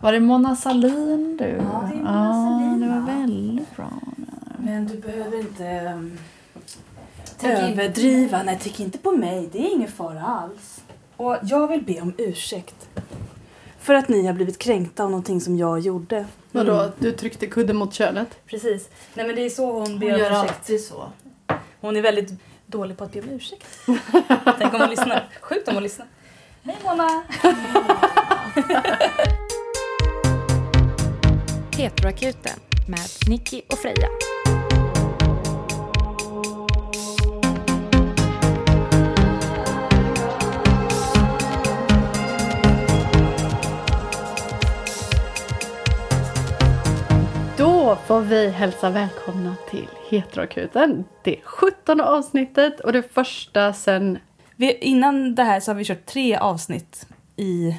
Var det Mona Sahlin du? Ja, det är Mona Sahlin, det var va? väldigt bra. Men du behöver inte um, överdriva. Nej, tänk inte på mig. Det är ingen fara alls. Och jag vill be om ursäkt. För att ni har blivit kränkta av någonting som jag gjorde. Vadå, du tryckte kudden mot könet? Precis. Nej men det är så hon Hon ber gör om ursäkt. alltid så. Hon är väldigt dålig på att be om ursäkt. Tänk om hon lyssnar. Sjukt om hon lyssnar. Hej Mona! Heteroakuten med Nicky och Freja. Då får vi hälsa välkomna till Heteroakuten. Det är 17 avsnittet och det första sen... Vi, innan det här så har vi kört tre avsnitt i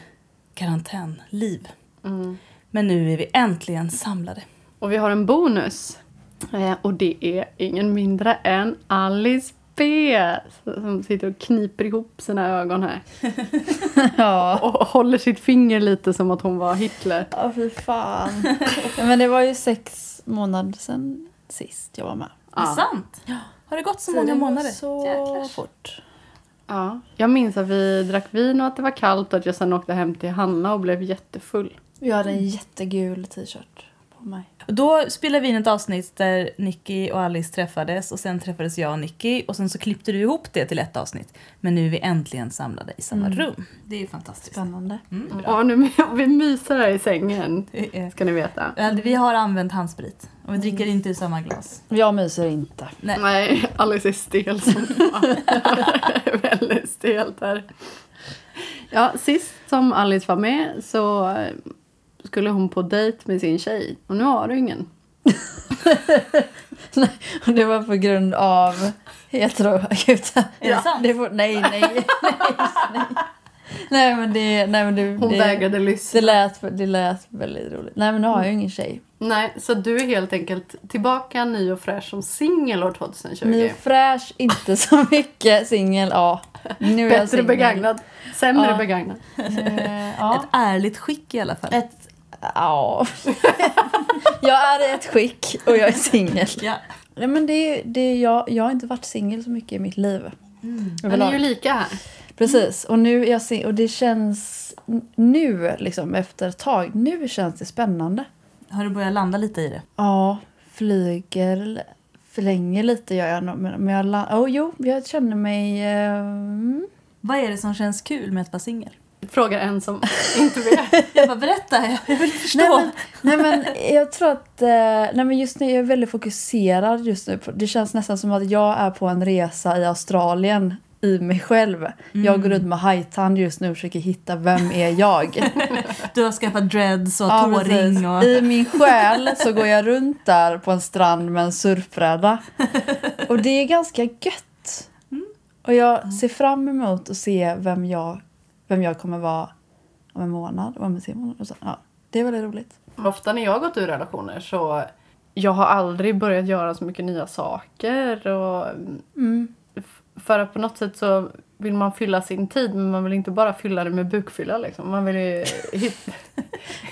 karantänliv. Men nu är vi äntligen samlade. Och vi har en bonus. Eh, Och det är ingen mindre än Alice B. Som sitter och kniper ihop sina ögon här. Ja. Och håller sitt finger lite som att hon var Hitler. Ja, fy fan. Ja, Men det var ju sex månader sedan sist jag var med. Är det sant? Har det gått så många det går månader? så Jäklar. fort. Ja. Jag minns att vi drack vin och att det var kallt och att jag sen åkte hem till Hanna och blev jättefull. Jag hade en jättegul t-shirt på mig. Och Då spelade vi in ett avsnitt där Nicky och Alice träffades och sen träffades jag och Nicky och sen så klippte du ihop det till ett avsnitt. Men nu är vi äntligen samlade i samma Mm. rum. Det är ju fantastiskt. Spännande. Mm, bra. Ja, nu vi myser här i sängen. Är- Ska ni veta. Vi har använt handsprit och vi dricker inte ur samma glas. Jag myser inte. Nej. Nej, Alice är stel som fan. Väldigt stelt här. Ja, sist som Alice var med så skulle hon på dejt med sin tjej. Och nu har du ingen. Och det var på grund av heteroakuten. Är det får, nej, nej, nej, nej. Nej men det, nej, men det, Hon det, vägrade lyssna. det, lät, det lät väldigt roligt. Nej men nu har jag ju ingen tjej. Nej, så du är helt enkelt tillbaka ny och fräsch som singel år 2020. Ny och fräsch, inte så mycket singel. Ja, nu är jag Bättre singel. begagnad. Sämre Ja. begagnad. Eh, Ett ja. ärligt skick i alla fall. Ett, ja. jag är i ett skick och jag är singel. Ja. Nej men det, är- det, är- jag, jag har inte varit singel så mycket i mitt liv. Men ni Överlag. är ju lika här. Precis, och nu är jag och det känns nu liksom efter ett tag, nu känns det spännande. Har du börjat landa lite i det? Ja, flyger, förlänger lite gör jag men men jag, oh, jo, jag känner mig, eh, mm. Vad är det som känns kul med att vara singel? Frågar en som inte vet. Jag bara berätta, jag vill förstå. nej, men, nej men jag tror att, eh, nej men just nu är jag väldigt fokuserad just nu. Det känns nästan som att jag är på en resa i Australien i mig själv. Jag går runt med hajtand just nu och försöker hitta vem är jag. Du har skaffat dreads och Ja, tåring och... I min själ så går jag runt där på en strand med en surfbräda. Och det är ganska gött. Och jag ser fram emot att se vem jag, vem jag kommer vara om en månad. Om en månad. Och så, ja, det är väldigt roligt. Ofta när jag har gått ur relationer så jag har aldrig börjat göra så mycket nya saker. Och Mm. för att på något sätt så vill man fylla sin tid men man vill inte bara fylla det med bukfylla liksom. Man vill ju.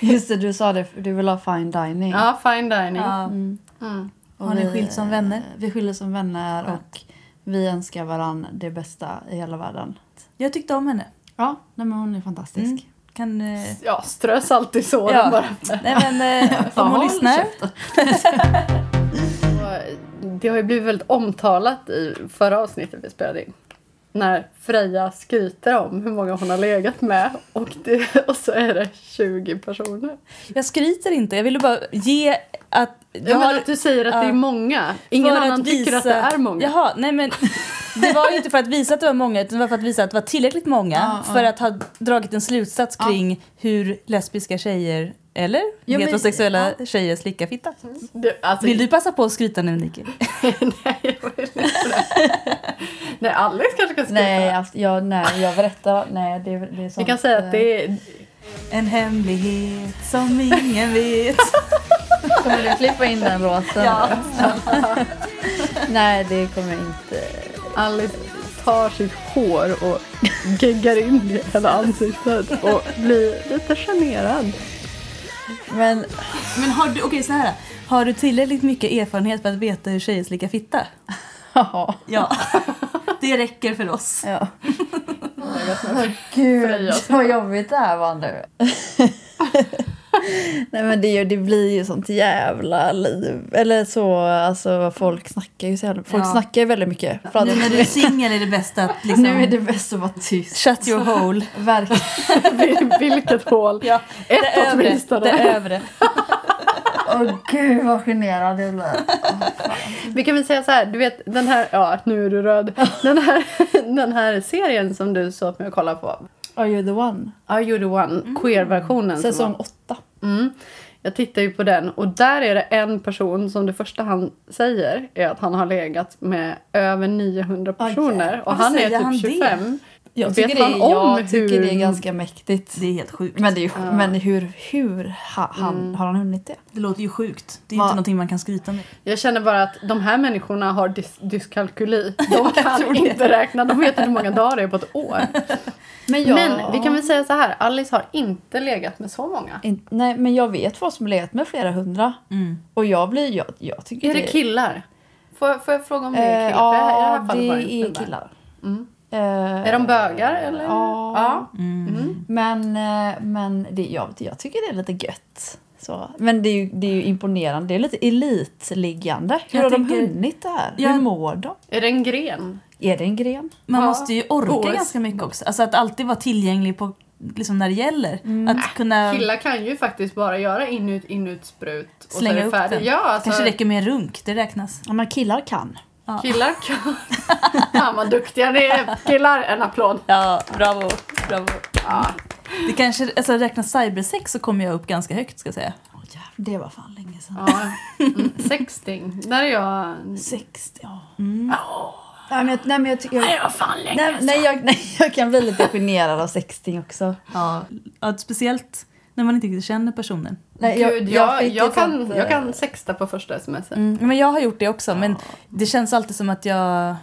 Just det, du sa det, du vill ha fine dining. Ja, fine dining. Ja. Mm. Mm. Och Har ni vi- skilt som vänner? Vi skiljer som vänner och vi önskar varandra det bästa i hela världen. Jag tyckte om henne. Ja, nej men hon är fantastisk. Mm. Kan... Eh... Ja, strös alltid så. Ja. Bara. Nej men eh, om hon lyssnar. Det har ju blivit väldigt omtalat i förra avsnittet vi spelade in. När Freja skryter om hur många hon har legat med och, det, och så är det 20 personer. Jag skryter inte, jag ville bara ge att... Jag har- att du säger att det är många. Ingen för annan tycker att det är många. Jaha, nej men det var ju inte för att visa att det var många utan det var för att visa att det var tillräckligt många Ja, för ja. att ha dragit en slutsats kring hur lesbiska tjejer eller Jo, men- heterosexuella tjejer slickar fitta. Det, alltså, Vill du passa på att skryta nu Nicky? nej, jag vill inte det. Nej, Alice kanske kan skryta. Nej, alltså, jag, nej, jag berättar. Nej, det, det är sånt. Vi kan säga att det är... En hemlighet som ingen vet. Kommer du klippa in den låten? Ja. nej, det kommer jag inte. Alice tar sitt hår och geggar in i hela ansiktet och blir lite generad. Men Men har du, okej så här. Har du tillräckligt mycket erfarenhet för att veta hur tjejer slickar fitta? ja. Ja. Det räcker för oss. ja. Åh gud Freja. vad jobbigt det här var nu. Nej men det, det blir ju sånt jävla liv. Eller så, alltså folk snackar ju så jävla, Folk Ja. snackar ju väldigt mycket. Nu när du är singel är det bäst att liksom... nu är det bäst att vara tyst. Shut your hole. Verkligen. Vil- Vilket hål? Ja, det Ett övre. åtminstone. Det övre. Åh gud vad generad jag blir. Vi kan väl säga så här, du vet den här, ja nu är du röd. Den här, den här serien som du såg mig och kolla på. Are you the one? Are you the one? Queer-versionen. som Säsong var- åtta. Mm. Jag tittar ju på den och där är det en person som det första han säger är att han har legat med över 900 Aj, personer. och Varför han är typ han det? 25. Jag tycker, det, är, om jag tycker hur- det är ganska mäktigt. Det är helt sjukt. Men, det är ju, Ja. men hur, hur ha, han, har han hunnit det? Det låter ju sjukt. Det är Va? inte någonting man kan skryta med. Jag känner bara att de här människorna har dys- dyskalkyli. De kan inte räkna. De vet inte hur många dagar det är på ett år. Men, jag, Men vi kan väl säga så här. Alice har inte legat med så många. In, nej, men jag vet folk som har legat med flera hundra. Mm. Och jag blir, jag, jag tycker Är det killar? Får, jag- får jag fråga om det är Eh, killar? Det ja, det är killar. Mm. Eh, Är de bögar eller? Ja. ja. Mm. Mm. Men, eh, men det, jag, jag tycker det är lite gött. Så. Men det är, ju, det är ju imponerande. Det är lite elitliggande. Hur Jag har de tänker- hunnit det här? Jag- Hur mår de? Är det en gren? Är det en gren? Man Ja. måste ju orka OS. ganska mycket också. Alltså att alltid vara tillgänglig på, liksom när det gäller. Att kunna Killar kan ju faktiskt bara göra inut, inutsprut och slänga så är upp det färdigt. den. Ja, alltså, Kanske räcker med en runk, det räknas. Ja, men killar kan. Killar kan. Fan vad duktiga ni är. Killar, en applåd. Ja, bravo. bravo. Ja. Det kanske, alltså räknas cybersex så kommer jag upp ganska högt ska jag säga. Åh, jävlar, det var fan länge sedan. Ja. Mm. Sexting. Där är jag... 60, ja. Mm. Nej, men jag, nej, men jag, tycker- jag, var fan länge nej, nej, jag, nej, jag kan bli lite generad av sexting också. Ja, ja, speciellt när man inte riktigt känner personen. Nej, Gud, jag, jag, ett kan, sånt, eh, jag kan sexta på första sms. Mm, men jag har gjort det också, men det känns alltid som att jag,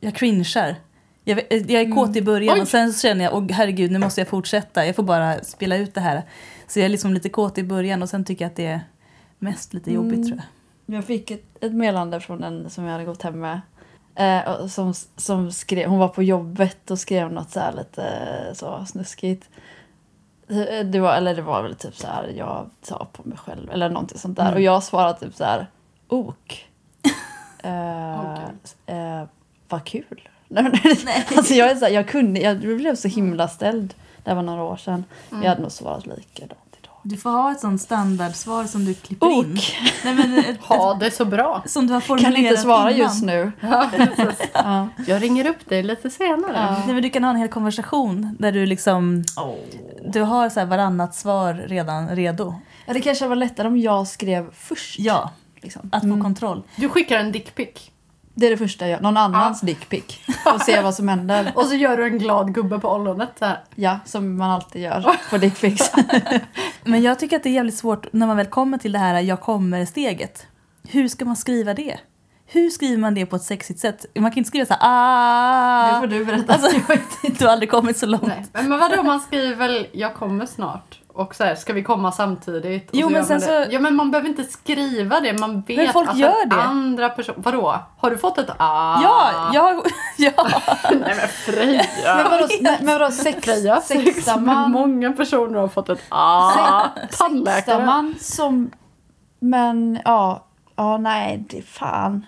jag cringear. Jag, vet- jag är kåt i början Oj. och sen så känner jag, åh herregud nu måste jag fortsätta, jag får bara spela ut det här. Så jag är liksom lite kåt i början och sen tycker jag att det är mest lite jobbigt Mm. tror jag. Jag fick ett, ett meddelande från en som jag hade gått hem med. Eh, som, som skrev, hon var på jobbet och skrev något så här lite eh, så snuskigt. Det var, eller det var väl typ så här, jag tar på mig själv eller någonting sånt där. Mm. Och jag svarade typ så här, ok. Eh, eh, vad kul. Nej, alltså jag, är så här, jag, kunde, jag blev så himla ställd. Det var några år sedan. Mm. Jag hade nog svarat likadant. Du får ha ett sånt standardsvar som du klipper in. Ok! Nej, men ett, Ha det så bra. som du har formulerat Kan inte svara innan. just nu. Ja. Ja. jag ringer upp dig lite senare. Ja. Nej, men du kan ha en hel konversation där du liksom du har så här varannat svar redan redo. Ja, det kanske var lättare om jag skrev först. Ja, Liksom. att få kontroll. Du skickar en dickpic. Det är det första jag gör. Någon annans dickpic. Och se vad som händer. Och så gör du en glad gubbe på ollonet. Så här. Ja, som man alltid gör på dickpics. Men jag tycker att det är jävligt svårt när man väl kommer till det här jag kommer-steget. Hur ska man skriva det? Hur skriver man det på ett sexigt sätt? Man kan inte skriva så här ah. Det får du berätta. Alltså, du har aldrig kommit så långt. Nej. Men vadå, man skriver väl jag kommer snart. Och så här, ska vi komma samtidigt? Och Jo, men sen så- Ja men man behöver inte skriva det. Man vet Men folk att gör det. andra personen... Vadå? Har du fått ett ah? Ja, jag, ja. Nej men Freja. Men vadå, nej, men vadå sex, Freja, många personer har fått ett ah. Tandläkare. man som... Men ja, ja nej, det fan.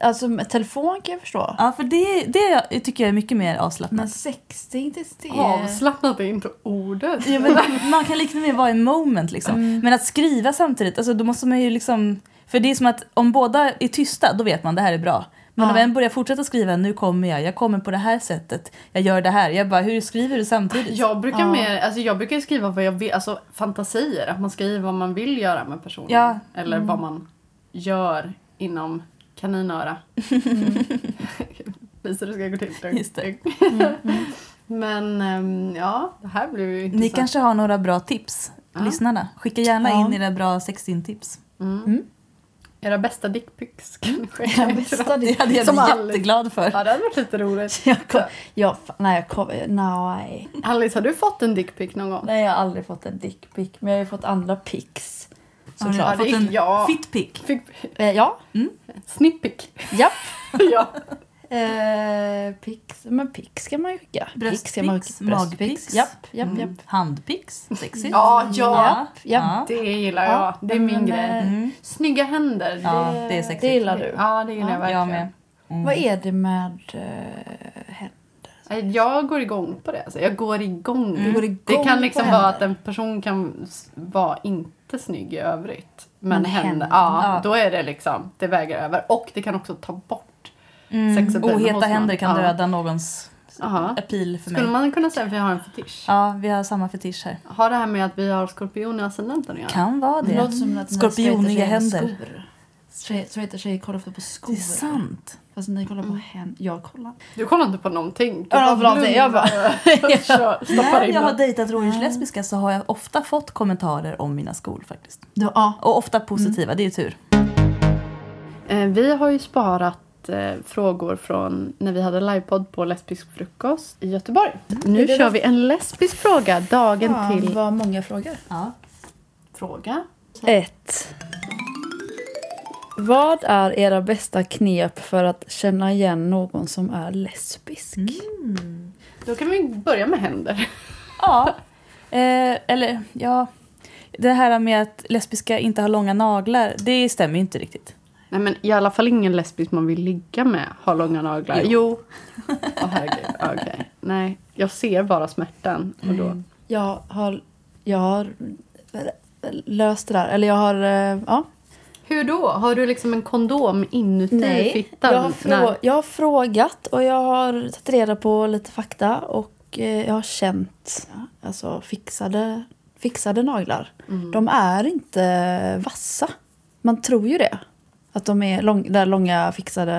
Alltså med telefon kan jag förstå. ja, för det, det tycker jag är mycket mer Men avslappnat. sexting, det det Avslappnat är inte ordet. Ja, men man kan liksom mer vara i moment liksom. Mm. Men att skriva samtidigt, alltså, då måste man ju liksom... För det är som att om båda är tysta, då vet man det här är bra. Men Ja. om en börjar fortsätta skriva, nu kommer jag, jag kommer på det här sättet, jag gör det här. Jag bara, hur skriver du samtidigt? Jag brukar, Ja. mer, alltså jag brukar skriva vad jag vill, alltså fantasier. Att man skriver vad man vill göra med personen. Ja. Eller vad man gör inom kaninöra. Visar hur det ska gå till. Just det. Men ehm, ja, det här blev ju Ni intressant. kanske har några bra tips, Ja. lyssnarna. Skicka gärna Ja. in era bra sexting-tips. Mm. Mm. Era bästa dickpics kan ni skicka Era bästa. Det hade jag blivit jätteglad för. Ja, det hade varit lite roligt. Jag kom, jag, nej, jag kom, nej. Alice, har du fått en dickpic någon gång? nej, jag har aldrig fått en dickpic. Men jag har ju fått andra pics. Såklart. det fått en ja. fitpic? Fick... Eh, ja, Snippic. japp. ja. Eh, pics, men pics ska man ju skicka. Skicka. magpics. Japp, japp, japp. Mm. Handpics, sexigt. Ja, ja. Ja. Det gillar jag. Ja, det är min men, grej. eh, Mm. Snygga händer. Ja, det... det är sexigt. Det gillar du. Ja, det gillar jag verkligen. Jag med. Mm. Vad är det med uh, händer? Nej, Jag går igång på det. Alltså, jag går igång. Går Det kan liksom vara att en person kan vara inte snygg i övrigt. Men, Men händer, ja, ja. då är det liksom, det väger över. Och det kan också ta bort Mm. sexappealen hos Oheta någon. händer kan Ja. döda någons Aha. appeal för mig. Skulle man kunna säga att vi har en fetisch? Ja, vi har samma fetisch här. Har det här med att vi har skorpion i ascendenten att göra? Kan vara Det det. låter som att ni Skorpioniga händer. skor. Straight- Straighta tjejer kollar ofta på skor. Det är sant. Fast ni kollar på händer. Jag kollar. Du kollar inte på någonting. Du Ja, bara förlåt, jag bara- När jag har dejtat rådjurslesbiska så har jag ofta fått kommentarer om mina skor faktiskt. Ja. Och ofta positiva, det är tur. Eh, Vi har ju sparat eh, frågor från när vi hade livepodd på lesbisk frukost i Göteborg. Nu Är det kör vi en lesbisk fråga dagen Fan, till vad många frågor. Ja. fråga. Ett. Vad är era bästa knep för att känna igen någon som är lesbisk? Då kan vi börja med händer. Ja, eh, eller ja. Det här med att lesbiska inte har långa naglar, det stämmer ju inte riktigt. Nej men i alla fall ingen lesbisk man vill ligga med har långa naglar. Jo. Jo. Åh herregud, okej. Nej, jag ser bara smärtan. Och då. Jag har, jag har löst det där. Eller jag har, eh, ja. Hur då? Har du liksom en kondom inuti fittan? jag har, frå- jag har frågat och jag har tagit reda på lite fakta och eh, jag har känt alltså, fixade, fixade naglar. Mm. De är inte vassa. Man tror ju det. Att de är lång, där långa fixade,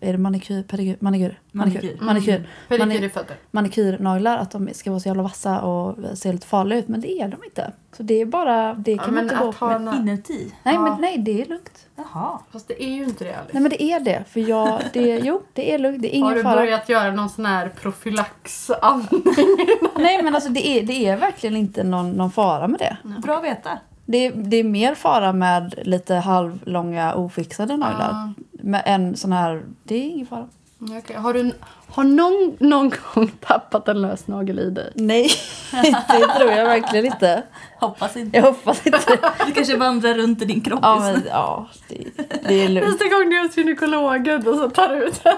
är det manikyr, pedikyr, manikyr, manikyr, Manikyr. manikyr, Pedikyr mani- i fötter. manikyrnaglar, att de ska vara så jävla vassa och se lite farliga ut. Men det är de inte. Så det är bara, det kan man men inte gå att ha med. en... Inuti? Nej, Ja. men nej, det är lugnt. Jaha. Fast det är ju inte det Alice. Nej men det är det. För jag, det, jo, det är lugnt. Det är Har ingen du fara. börjat göra någon sån här profylaxandning? Nej men alltså det är, det är verkligen inte någon, någon fara med det. Bra att veta. Det. Det är mer fara med lite halvlånga ofixade naglar. Ah. Med en sån här, det är ingen fara. Ja, okej. Har du har någon, någon gång tappat en lös nagel i dig? Nej, det tror jag verkligen inte. Hoppas inte. Jag hoppas inte. Du kanske vandrar runt i din kropp Ja men ja, det, det är lugnt. Nästa gång du är hos gynekologen och så tar du ut den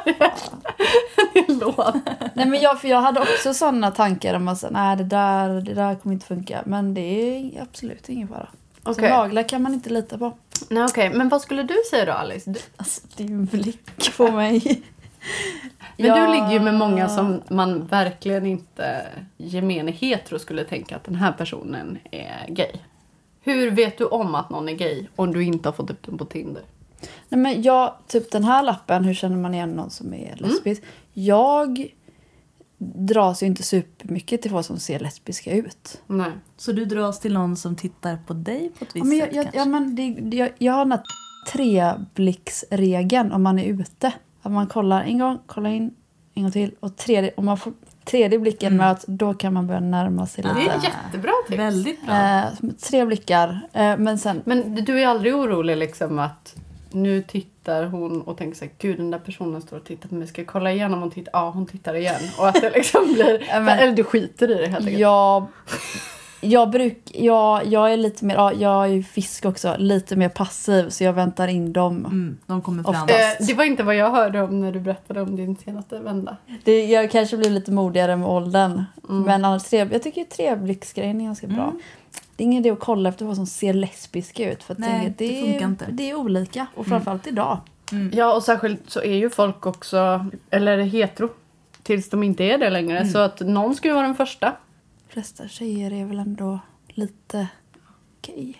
i en låda. Nej men jag, för jag hade också sådana tankar om att nej det där, det där kommer inte funka. Men det är absolut ingen fara. Så Okej. naglar kan man inte lita på. Nej, okej. Men vad skulle du säga då Alice? Du, Alltså det är ju en blick på mig. Men Ja. du ligger ju med många som man verkligen inte gemene hetero skulle tänka att den här personen är gay. Hur vet du om att någon är gay om du inte har fått upp den på Tinder? Nej men jag, typ den här lappen, hur känner man igen någon som är lesbisk? Jag dras ju inte supermycket till folk som ser lesbiska ut. Nej. Så du dras till någon som tittar på dig på ett Ja, visst men jag, sätt jag, kanske? ja, men det, det- jag, jag har den här treblicksregeln om man är ute. Att man kollar en gång, kollar in, en gång till och tredje, om man får tredje blicken möts då kan man börja närma sig Det lite. är jättebra tips. Väldigt bra. Eh, tre blickar. Eh, men sen, Men du är aldrig orolig liksom att nu tittar hon och tänker så här, gud den där personen står och tittar på mig, ska jag kolla igenom hon tittar? Ja, hon tittar igen. Och att det liksom blir, Ja, men- eller du skiter i det helt enkelt. Jag, jag, bruk, jag, jag är lite mer, ja, jag är ju fisk också, lite mer passiv så jag väntar in dem. Mm, de kommer fram. Eh, det var inte vad jag hörde om när du berättade om din senaste vända. Det, jag kanske blir lite modigare med åldern. Mm. Men annars, tre, jag tycker treblicksgrejen är ganska bra. Det är ingen idé att kolla efter vad som ser lesbiska ut. För att Nej, det, det funkar inte. Det är olika. Och framförallt idag. Ja, och särskilt så är ju folk också, eller hetero, tills de inte är det längre. Så att någon ska ju vara den första. Flesta tjejer är väl ändå lite gay.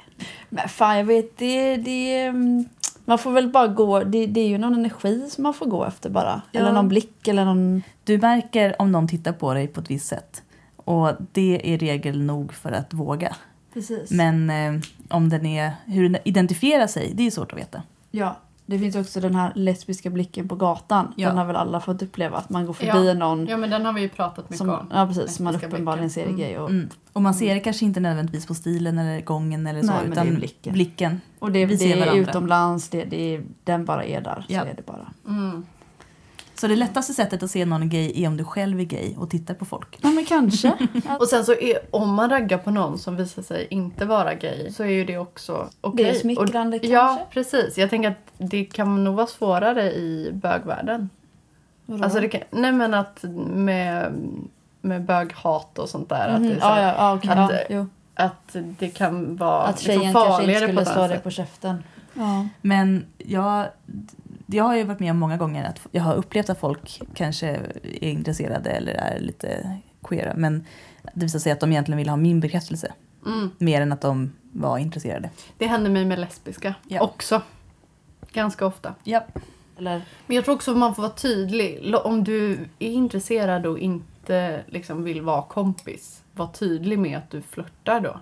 Men fan jag vet, det, det mm, man får väl bara gå, det, det är ju någon energi som man får gå efter bara. Ja. Eller någon blick eller någon... Du märker om någon tittar på dig på ett visst sätt. Och det är regel nog för att våga. Precis. Men eh, om den är, hur den identifierar sig, det är svårt att veta. Ja, det finns också den här lesbiska blicken på gatan. Ja. Den har väl alla fått uppleva. Att man går förbi Ja. någon Ja, men den har vi ju pratat mycket som, om. ja, precis, som man uppenbarligen ser är gay. Och, Mm. Och man ser det kanske inte nödvändigtvis på stilen eller gången eller så, Nej, utan blicken. blicken. och det, Vi det är utomlands, det, det är, den bara är där. Ja. Så är det bara. Mm. Så det lättaste sättet att se någon är gay är om du själv är gay och tittar på folk. Ja men kanske. Och sen så är, om man raggar på någon som visar sig inte vara gay så är ju det också okej. Det är smickrande Och- kanske. Ja, precis. Jag tänker att det kan nog vara svårare i bögvärlden. Vadå? Alltså det kan, nej men att med, med böghat och sånt där. Att, det, så ja, ja, okej. att, ja, eh, jo. att det kan vara Att liksom tjejen kanske inte farligare skulle på slå det dig på käften. Ja. Men jag, jag har ju varit med om många gånger att jag har upplevt att folk kanske är intresserade eller är lite queera. Men det visar sig att de egentligen vill ha min bekräftelse. Mm. Mer än att de var intresserade. Det händer mig med lesbiska Ja. också. Ganska ofta. Ja. Eller, Men jag tror också att man får vara tydlig. Om du är intresserad och inte liksom vill vara kompis, var tydlig med att du flörtar då.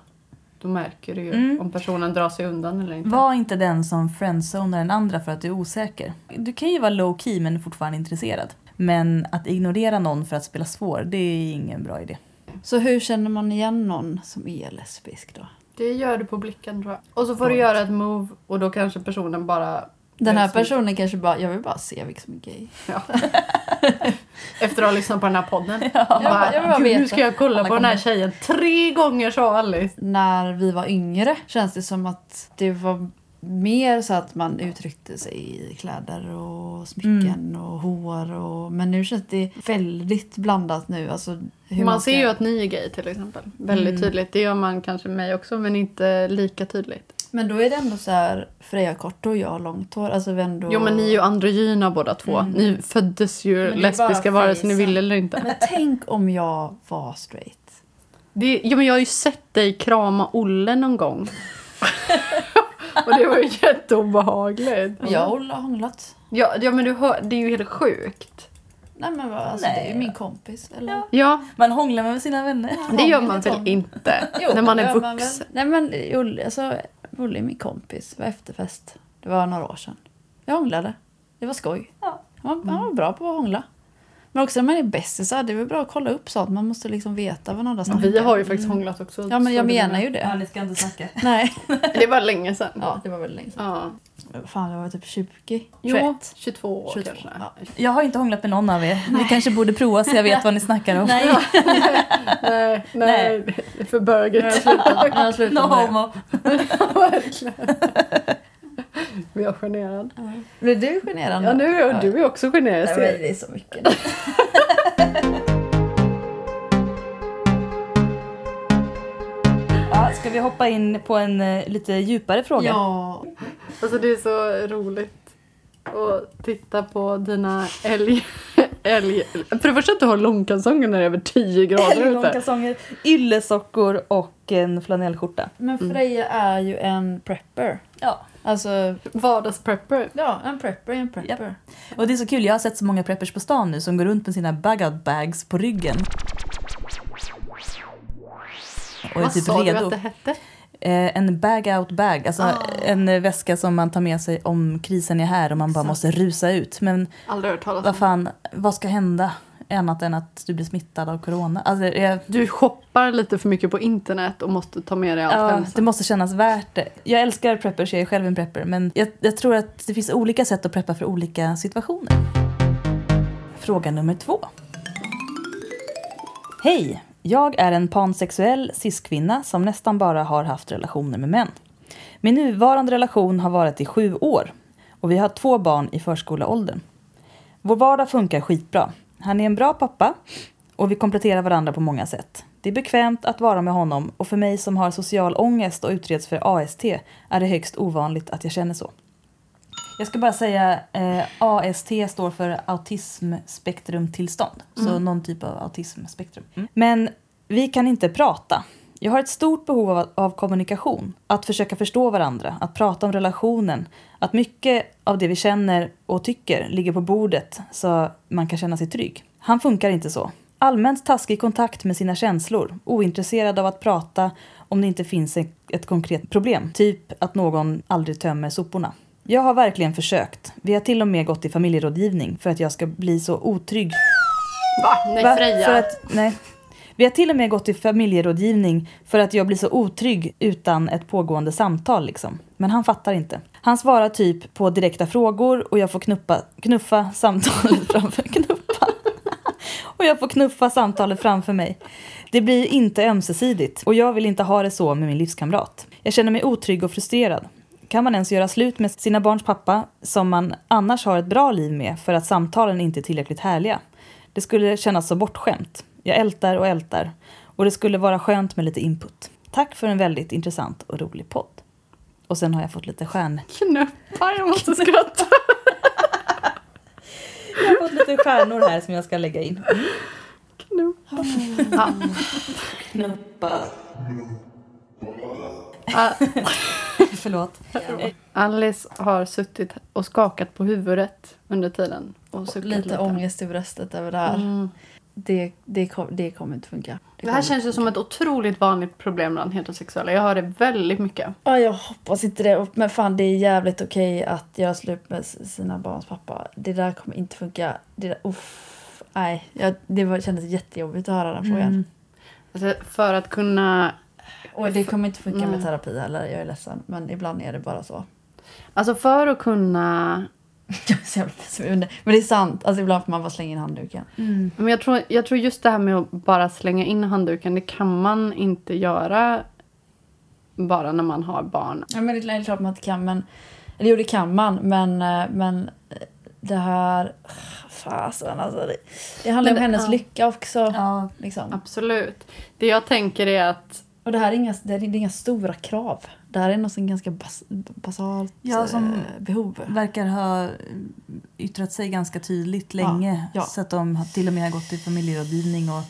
Då märker du ju Mm. om personen drar sig undan eller inte. Var inte den som friendzonar den andra för att du är osäker. Du kan ju vara low key men fortfarande intresserad. Men att ignorera någon för att spela svår, det är ingen bra idé. så hur känner man igen någon som är lesbisk då? Det gör du på blicken tror jag. Och så får du göra ett move och då kanske personen bara... Den här personen kanske bara, jag vill bara se vilka som är gay. Ja. Efter att ha lyssnat på den här podden. Jag bara- jag bara Gud, nu ska jag kolla Alla på den här tjejen. Tre gånger sa Alice. När vi var yngre känns det som att det var mer så att man uttryckte sig i kläder och smycken och hår. Och, men nu känns det väldigt blandat nu. Alltså, hur man ska- ser ju att ni är gay till exempel. Väldigt Mm. tydligt. Det gör man kanske med mig också men inte lika tydligt. Men då är det ändå så här, Freja kort och jag långt hår. Alltså vi ändå... Jo men ni är ju androgyna båda två. Mm. Ni föddes ju Men lesbiska vare sig ni ville eller inte. Men tänk om jag var straight. Det, ja, men jag har ju sett dig krama Olle någon gång. och det var ju jätteobehagligt. Jag och Olle har hånglat. Ja, ja men du hör, det är ju helt sjukt. Nej men vad, alltså, Nej. det är ju min kompis. Eller? Ja, Man hånglar med sina vänner. det gör man väl inte Jo, när man är man vuxen. väl. Nej men Olle, alltså, Olle är min kompis. Det var efterfest. Det var några år sedan. Jag hånglade. Det var skoj. Ja. Han, var, han var bra på att hångla. Men också när man är bästisar, det är väl bra att kolla upp sånt. Man måste liksom veta vad andra snackar. Vi har ju faktiskt hånglat också. Ja men jag det- menar ju det. ni ska inte snacka. Nej. Det var länge sedan. Ja, det var väldigt länge sedan. Ja. Fan, jag var typ 20. 21. Jo, 22 år 22, kanske. ja. Jag har inte hånglat med någon av er. Ni kanske borde prova så jag vet vad ni snackar om. Nej, Nej, nej, det är för slutat No det. homo. Verkligen. Vi är generad. Blir du generad? Ja, nu är du är också generad. jag men det är så mycket. Ja, ska vi hoppa in på en eh, lite djupare fråga? Ja. Alltså det är så roligt att titta på dina älg... älg. För det första att du har långkalsonger när det är över 10 grader ute. Långkalsonger, yllesockor och en flanellskjorta. Men Freja är ju en prepper. Ja. Alltså, Vardagsprepper. ja, en prepper är en prepper. Och det är så kul, jag har sett så många preppers på stan nu som går runt med sina bug-out bags på ryggen. Och Vad typ sa du redo. att det hette? Eh, en bag-out bag, alltså Ah. en väska som man tar med sig om krisen är här och man bara Exakt. måste rusa ut. Men vad fan, vad ska hända? Annat än att du blir smittad av corona. Alltså, jag, Du shoppar lite för mycket på internet och måste ta med dig allt Ja, hem det måste kännas värt det. Jag älskar preppers, jag är själv en prepper. Men jag, jag tror att det finns olika sätt att preppa för olika situationer. Fråga nummer två. Hej! Jag är en pansexuell cis-kvinna som nästan bara har haft relationer med män. Min nuvarande relation har varit i sju år och vi har två barn i förskoleåldern. Vår vardag funkar skitbra. Han är en bra pappa och vi kompletterar varandra på många sätt. Det är bekvämt att vara med honom och för mig som har social ångest och utreds för AST är det högst ovanligt att jag känner så. Jag ska bara säga eh, AST står för autismspektrumtillstånd. Så någon typ av autismspektrum. Men vi kan inte prata. Jag har ett stort behov av, av kommunikation. Att försöka förstå varandra, att prata om relationen. Att mycket av det vi känner och tycker ligger på bordet så man kan känna sig trygg. Han funkar inte så. Allmänt taskig kontakt med sina känslor. Ointresserad av att prata om det inte finns ett, konkret problem. Typ att någon aldrig tömmer soporna. Jag har verkligen försökt. Vi har till och med gått i familjerådgivning för att jag ska bli så otrygg. Va? Nej, Va? Freja. För att, nej. Vi har till och med gått till familjerådgivning för att jag blir så otrygg utan ett pågående samtal. Liksom. Men han fattar inte. Han svarar typ på direkta frågor och jag får knuppa, knuffa samtalet framför... Knuffa. och jag får knuffa samtalet framför mig. Det blir inte ömsesidigt och jag vill inte ha det så med min livskamrat. Jag känner mig otrygg och frustrerad. Kan man ens göra slut med sina barns pappa som man annars har ett bra liv med för att samtalen inte är tillräckligt härliga? Det skulle kännas så bortskämt. Jag ältar och ältar. Och det skulle vara skönt med lite input. Tack för en väldigt intressant och rolig podd. Och sen har jag fått lite stjärn... Knäppar, jag måste skratta. Jag har fått lite stjärnor här som jag ska lägga in. Knäppar. Ja. Knuppa. Ah, Förlåt. Alice har suttit och skakat på huvudet under tiden. Och suckat Lite ångest i bröstet över det här. Mm. Det, det, det kommer inte funka. Det här känns ju som ett otroligt vanligt problem bland heterosexuella. Jag hör det väldigt mycket. Ja, jag hoppas inte det. Men fan, det är jävligt okej att göra slut med sina barns pappa. Det där kommer inte funka. Det där, uff, nej, jag, det var, kändes jättejobbigt att höra den frågan. Mm. Alltså, för att kunna... Och det kommer inte funka Nej. med terapi heller. Jag är ledsen. Men ibland är det bara så. Alltså för att kunna... Men det- är sant. Alltså ibland får man bara slänga in handduken. Mm. Men jag tror, jag tror just det här med att bara slänga in handduken, det kan man inte göra bara när man har barn. Ja, men det är klart man inte kan. Men, eller jo, det kan man. Men, eh, men eh, det här... Fasen alltså. Det, det handlar Men om hennes ja. lycka också. Ja, Liksom. Absolut. Det jag tänker är att Och det här är inga, det är inga stora krav. Det här är något som ganska bas, basalt Ja, som- eh, behov. verkar ha yttrat sig ganska tydligt länge. ja. Så att de har till och med har gått i familjerådgivning. Och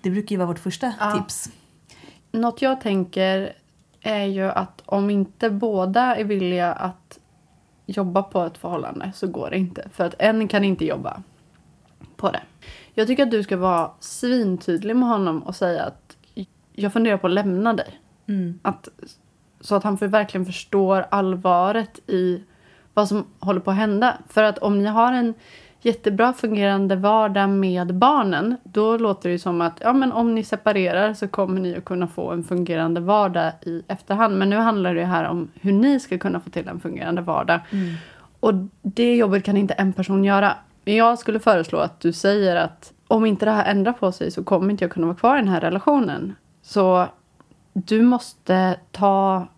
det brukar ju vara vårt första Ja. tips. Något jag tänker är ju att om inte båda är villiga att jobba på ett förhållande så går det inte. För att en kan inte jobba på det. Jag tycker att du ska vara svintydlig med honom och säga att jag funderar på att lämna dig. Mm. Att, så att han för, verkligen förstår allvaret i vad som håller på att hända. För att om ni har en jättebra fungerande vardag med barnen då låter det ju som att ja, men om ni separerar så kommer ni att kunna få en fungerande vardag i efterhand. Men nu handlar det ju här om hur ni ska kunna få till en fungerande vardag. Och det jobbet kan inte en person göra. Men jag skulle föreslå att du säger att om inte det här ändrar på sig så kommer inte jag kunna vara kvar i den här relationen. Så du måste ta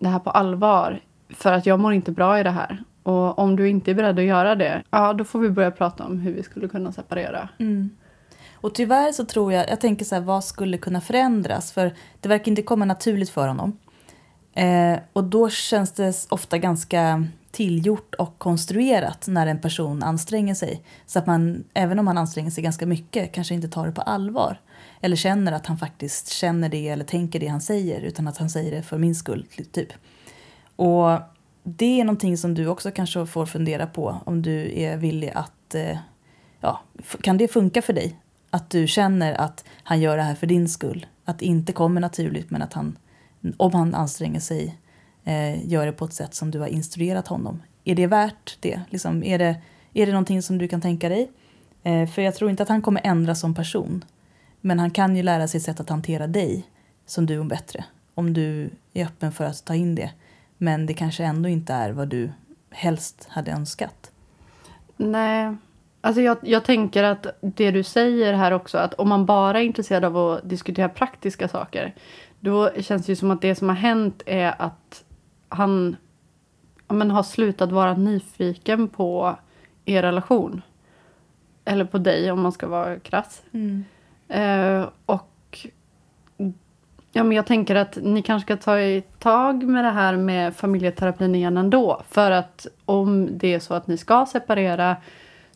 det här på allvar. För att jag mår inte bra i det här. Och om du inte är beredd att göra det, ja då får vi börja prata om hur vi skulle kunna separera. Mm. Och tyvärr så tror jag, jag tänker så här, vad skulle kunna förändras? För det verkar inte komma naturligt för honom. Eh, och då känns det ofta ganska tillgjort och konstruerat när en person anstränger sig. Så att man, även om man anstränger sig ganska mycket, kanske inte tar det på allvar. Eller känner att han faktiskt känner det eller tänker det han säger, utan att han säger det för min skull, typ. Och det är någonting som du också kanske får fundera på om du är villig att eh, ja, kan det funka för dig? Att du känner att han gör det här för din skull. Att det inte kommer naturligt men att han, om han anstränger sig, eh, gör det på ett sätt som du har instruerat honom. Är det värt det? Liksom, är, det är det någonting som du kan tänka dig? Eh, för jag tror inte att han kommer ändra som person. Men han kan ju lära sig ett sätt att hantera dig som du om bättre. Om du är öppen för att ta in det. Men det kanske ändå inte är vad du helst hade önskat. Nej. Alltså jag, jag tänker att det du säger här också, att om man bara är intresserad av att diskutera praktiska saker, då känns det ju som att det som har hänt är att han ja, men, har slutat vara nyfiken på er relation. Eller på dig om man ska vara krass. Eh, och ja, men jag tänker att ni kanske ska ta i tag med det här med familjeterapin igen ändå. För att om det är så att ni ska separera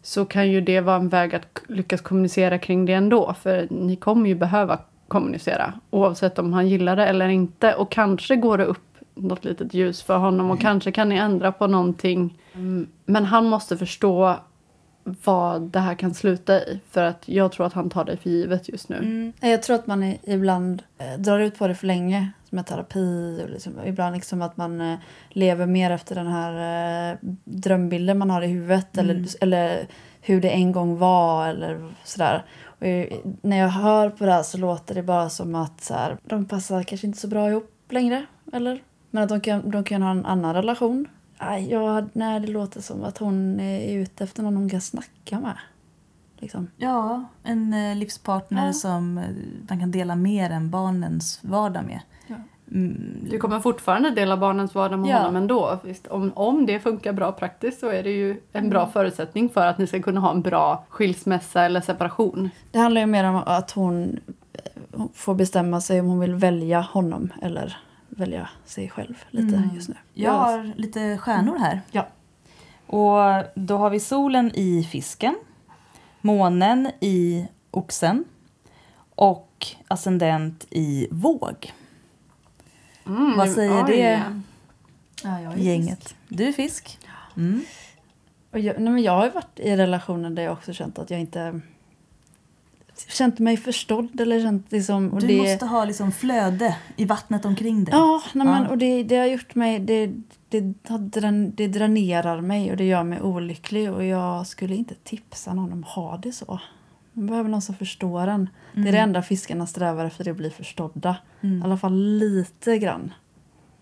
så kan ju det vara en väg att lyckas kommunicera kring det ändå. För ni kommer ju behöva kommunicera oavsett om han gillar det eller inte. Och kanske går det upp något litet ljus för honom och kanske kan ni ändra på någonting. Mm, Men han måste förstå vad det här kan sluta i. För att jag tror att han tar dig för givet just nu. Mm. Jag tror att man ibland eh, drar ut på det för länge med terapi och liksom, ibland liksom att man eh, lever mer efter den här eh, drömbilden man har i huvudet Mm. eller, eller hur det en gång var eller sådär. Och när jag hör på det här så låter det bara som att så här, de passar kanske inte så bra ihop längre. Eller? Men att de kan, de kan ha en annan relation. Nej, jag, nej, det låter som att hon är ute efter någon hon kan snacka med. Liksom. Ja, en eh, livspartner Ja. som eh, man kan dela mer än barnens vardag med. Ja. Mm, Du kommer fortfarande dela barnens vardag med Ja. honom ändå. Visst, om, om det funkar bra praktiskt så är det ju en bra förutsättning för att ni ska kunna ha en bra skilsmässa eller separation. Det handlar ju mer om att hon får bestämma sig om hon vill välja honom eller välja sig själv lite Mm. just nu. Jag har lite stjärnor här. Ja. Och då har vi solen i fisken, månen i oxen och ascendent i våg. Mm, Vad säger oj. det? Ja, jag är Gänget. Du är fisk. Mm. Och jag, nej men jag har ju varit i relationer där jag också känt att jag inte känt mig förstådd eller känt liksom... Och Du det, måste ha liksom flöde i vattnet omkring dig. Ja, nej men, Ja. och det, det har gjort mig... Det, det, det dränerar mig och det gör mig olycklig och jag skulle inte tipsa någon om att ha det så. Man behöver någon som förstår en. Det är det enda fiskarna strävar efter, det att bli förstådda. Mm. I alla fall lite grann.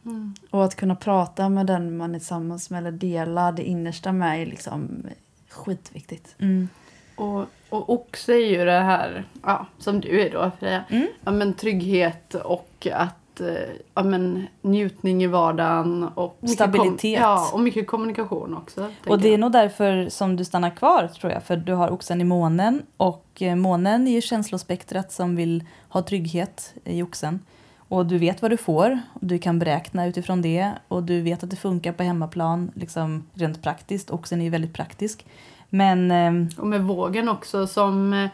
Mm. Och att kunna prata med den man är tillsammans med eller dela det innersta med är liksom skitviktigt. Mm. Och, och oxe är ju det här, ja, som du är då Freja. Mm. Ja, men trygghet och att, eh, ja, men njutning i vardagen. Och Stabilitet. Ja, och mycket kommunikation också. Och det är jag. nog därför som du stannar kvar tror jag. För du har oxen i månen och eh, månen är ju känslospektrat som vill ha trygghet i oxen. Och du vet vad du får och du kan beräkna utifrån det och du vet att det funkar på hemmaplan liksom rent praktiskt. Oxen är ju väldigt praktisk. Men ehm, Och med vågen också som eh,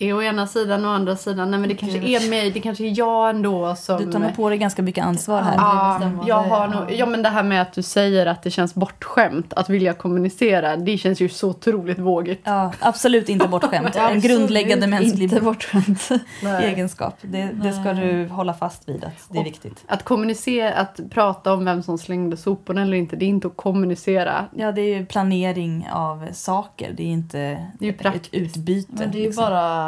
är å ena sidan och å andra sidan. Nej men det kanske är mig, det kanske är jag ändå som... du tar nog på dig ganska mycket ansvar här. Ja. Jag har nog, Ja. men det här med att du säger att det känns bortskämt att vilja kommunicera. Det känns ju så otroligt vågigt. Ja, absolut inte bortskämt. En grundläggande mänsklig Inte bortskämt. egenskap. Det, det ska du hålla fast vid att det är viktigt. Att kommunicera, att prata om vem som slängde soporna eller inte, det är inte att kommunicera. Ja, det är ju planering av saker. Det är inte Det är ju ett praktiskt. utbyte. Men det är ju liksom. bara...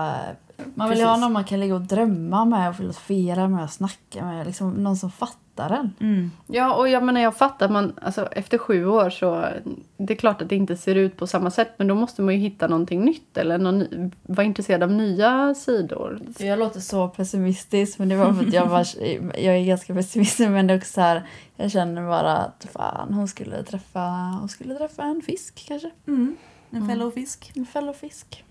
Man vill ju ha Precis. någon man kan ligga och drömma med och filosofera med och snacka med. Liksom någon som fattar en. Mm. Ja, och jag menar jag fattar man, alltså efter sju år så det är klart att det inte ser ut på samma sätt men då måste man ju hitta någonting nytt eller någon, ny- vara intresserad av nya sidor. Jag låter så pessimistisk men det var för att jag, var, jag är ganska pessimistisk men det är också så här, jag känner bara att fan hon skulle träffa, hon skulle träffa en fisk kanske. Mm. En fellow fisk. En fellow fisk.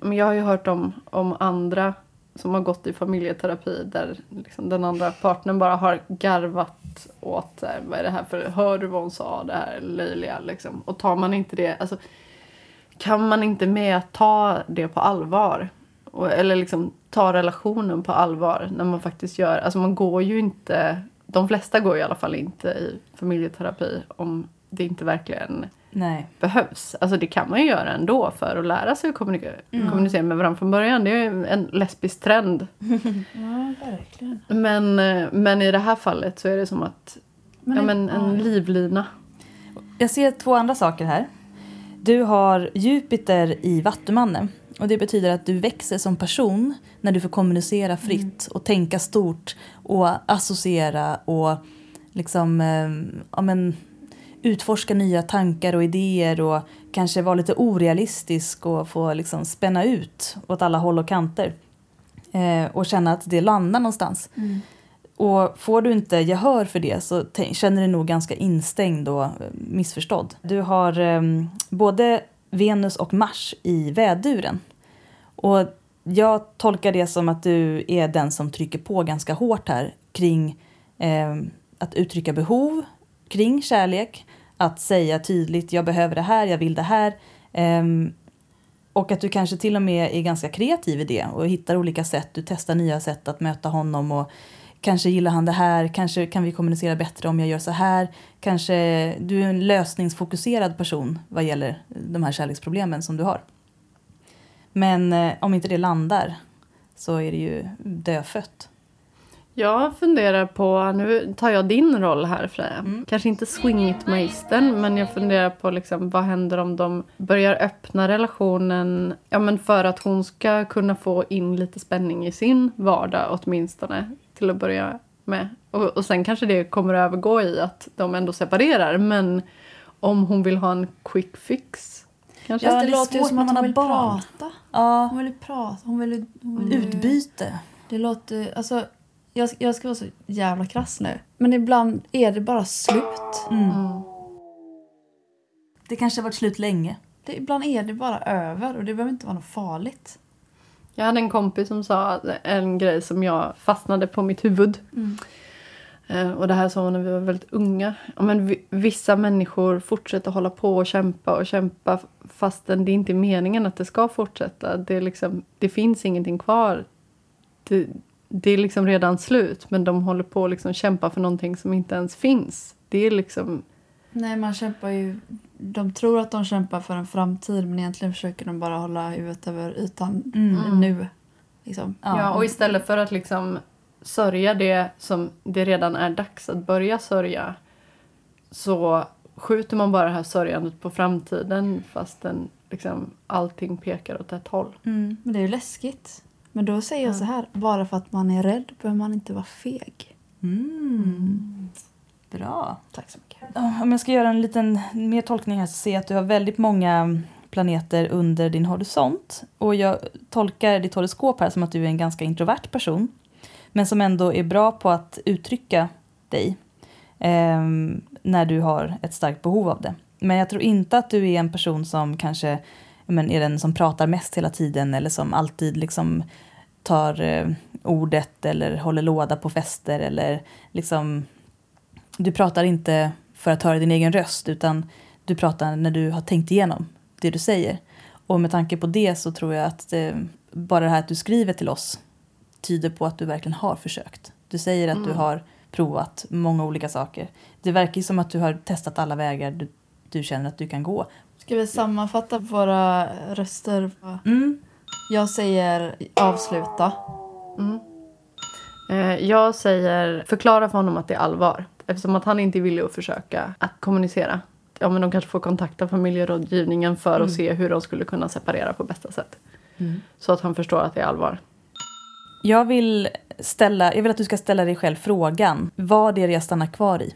Men jag har ju hört om, om andra som har gått i familjeterapi där liksom den andra partnern bara har garvat åt här, vad är det här för, hör du vad hon sa, det här löjliga liksom. Och tar man inte det, alltså kan man inte med att ta det på allvar och, eller liksom ta relationen på allvar när man faktiskt gör, alltså man går ju inte, de flesta går i alla fall inte i familjeterapi om det inte verkligen Nej. behövs. Alltså det kan man ju göra ändå för att lära sig att kommunika- kommunicera med varandra från början. Det är ju en lesbisk trend. Ja, verkligen. Men, eh, men i det här fallet så är det som att, Men ja men en ja. livlina. Jag ser två andra saker här. Du har Jupiter i Vattumannen. Och det betyder att du växer som person när du får kommunicera fritt och tänka stort och associera och liksom, eh, ja, men, utforska nya tankar och idéer och kanske vara lite orealistisk och få liksom spänna ut åt alla håll och kanter. Eh, och känna att det landar någonstans. Och får du inte gehör för det så känner du dig nog ganska instängd och eh, missförstådd. Du har eh, både Venus och Mars i väduren. Och jag tolkar det som att du är den som trycker på ganska hårt här kring eh, att uttrycka behov kring kärlek. Att säga tydligt, jag behöver det här, jag vill det här. Um, och att du kanske till och med är ganska kreativ i det och hittar olika sätt. Du testar nya sätt att möta honom och kanske gillar han det här, kanske kan vi kommunicera bättre om jag gör så här. Kanske du är en lösningsfokuserad person vad gäller de här kärleksproblemen som du har. Men eh, om inte det landar så är det ju dödfött. Jag funderar på, nu tar jag din roll här Freja. Mm. Kanske inte swingit-magistern men jag funderar på liksom, vad händer om de börjar öppna relationen ja, men för att hon ska kunna få in lite spänning i sin vardag åtminstone till att börja med. Och, och sen kanske det kommer att övergå i att de ändå separerar men om hon vill ha en quick fix kanske. Ja, det det låter ju som att man hon vill barn. prata. Ja, Hon vill ju prata. Hon vill, hon vill utbyte. Det låter... Alltså, jag, jag ska vara så jävla krass nu. Men ibland är det bara slut. Mm. Mm. Det kanske har varit slut länge. Det, ibland är det bara över och det behöver inte vara något farligt. Jag hade en kompis som sa en grej som jag fastnade på mitt huvud. Eh, Och det här sa hon när vi var väldigt unga. Ja, men vi- vissa människor fortsätter hålla på och kämpa och kämpa fastän det inte är meningen att det ska fortsätta. Det, är liksom, det finns ingenting kvar. Det, det är liksom redan slut men de håller på att liksom kämpa för någonting som inte ens finns. Det är liksom... Nej, man kämpar ju... De tror att de kämpar för en framtid men egentligen försöker de bara hålla huvudet över ytan Mm. nu. Liksom. Ja, och istället för att liksom sörja det som det redan är dags att börja sörja så skjuter man bara det här sörjandet på framtiden fastän liksom allting pekar åt ett håll. Mm. Men det är ju läskigt. Men då säger jag så här, bara för att man är rädd behöver man inte vara feg. Mm. Bra. Tack så mycket. Om jag ska göra en liten mer tolkning här så ser jag att du har väldigt många planeter under din horisont. Och jag tolkar ditt horoskop här som att du är en ganska introvert person. Men som ändå är bra på att uttrycka dig. ehm, när du har ett starkt behov av det. Men jag tror inte att du är en person som kanske men är den som pratar mest hela tiden eller som alltid liksom tar eh, ordet eller håller låda på fester eller liksom du pratar inte för att höra din egen röst utan du pratar när du har tänkt igenom det du säger. Och med tanke på det så tror jag att eh, bara det här att du skriver till oss tyder på att du verkligen har försökt. Du säger att du har provat många olika saker. Det verkar som att du har testat alla vägar du, du känner att du kan gå. Ska vi sammanfatta våra röster? Mm. Jag säger avsluta. Eh, jag säger förklara för honom att det är allvar eftersom att han inte är villig att försöka att kommunicera. Ja, men de kanske får kontakta familjerådgivningen för att se hur de skulle kunna separera på bästa sätt. Så att han förstår att det är allvar. Jag vill, ställa, jag vill att du ska ställa dig själv frågan. Vad är det jag stannar kvar i?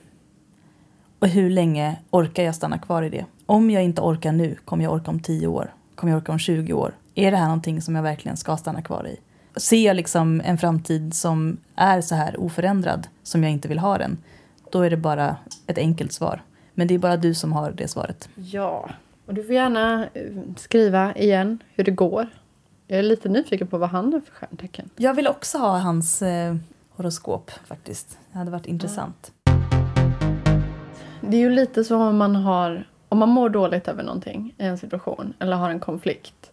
Och hur länge orkar jag stanna kvar i det? Om jag inte orkar nu, kommer jag orka om 10 år? Kommer jag orka om 20 år? Är det här någonting som jag verkligen ska stanna kvar i? Ser jag liksom en framtid som är så här oförändrad, som jag inte vill ha den, då är det bara ett enkelt svar. Men det är bara du som har det svaret. Ja, och du får gärna eh, skriva igen hur det går. Jag är lite nyfiken på vad han har för stjärntecken. Jag vill också ha hans eh, horoskop faktiskt. Det hade varit intressant. Det är ju lite som om man har om man mår dåligt över någonting i en situation eller har en konflikt.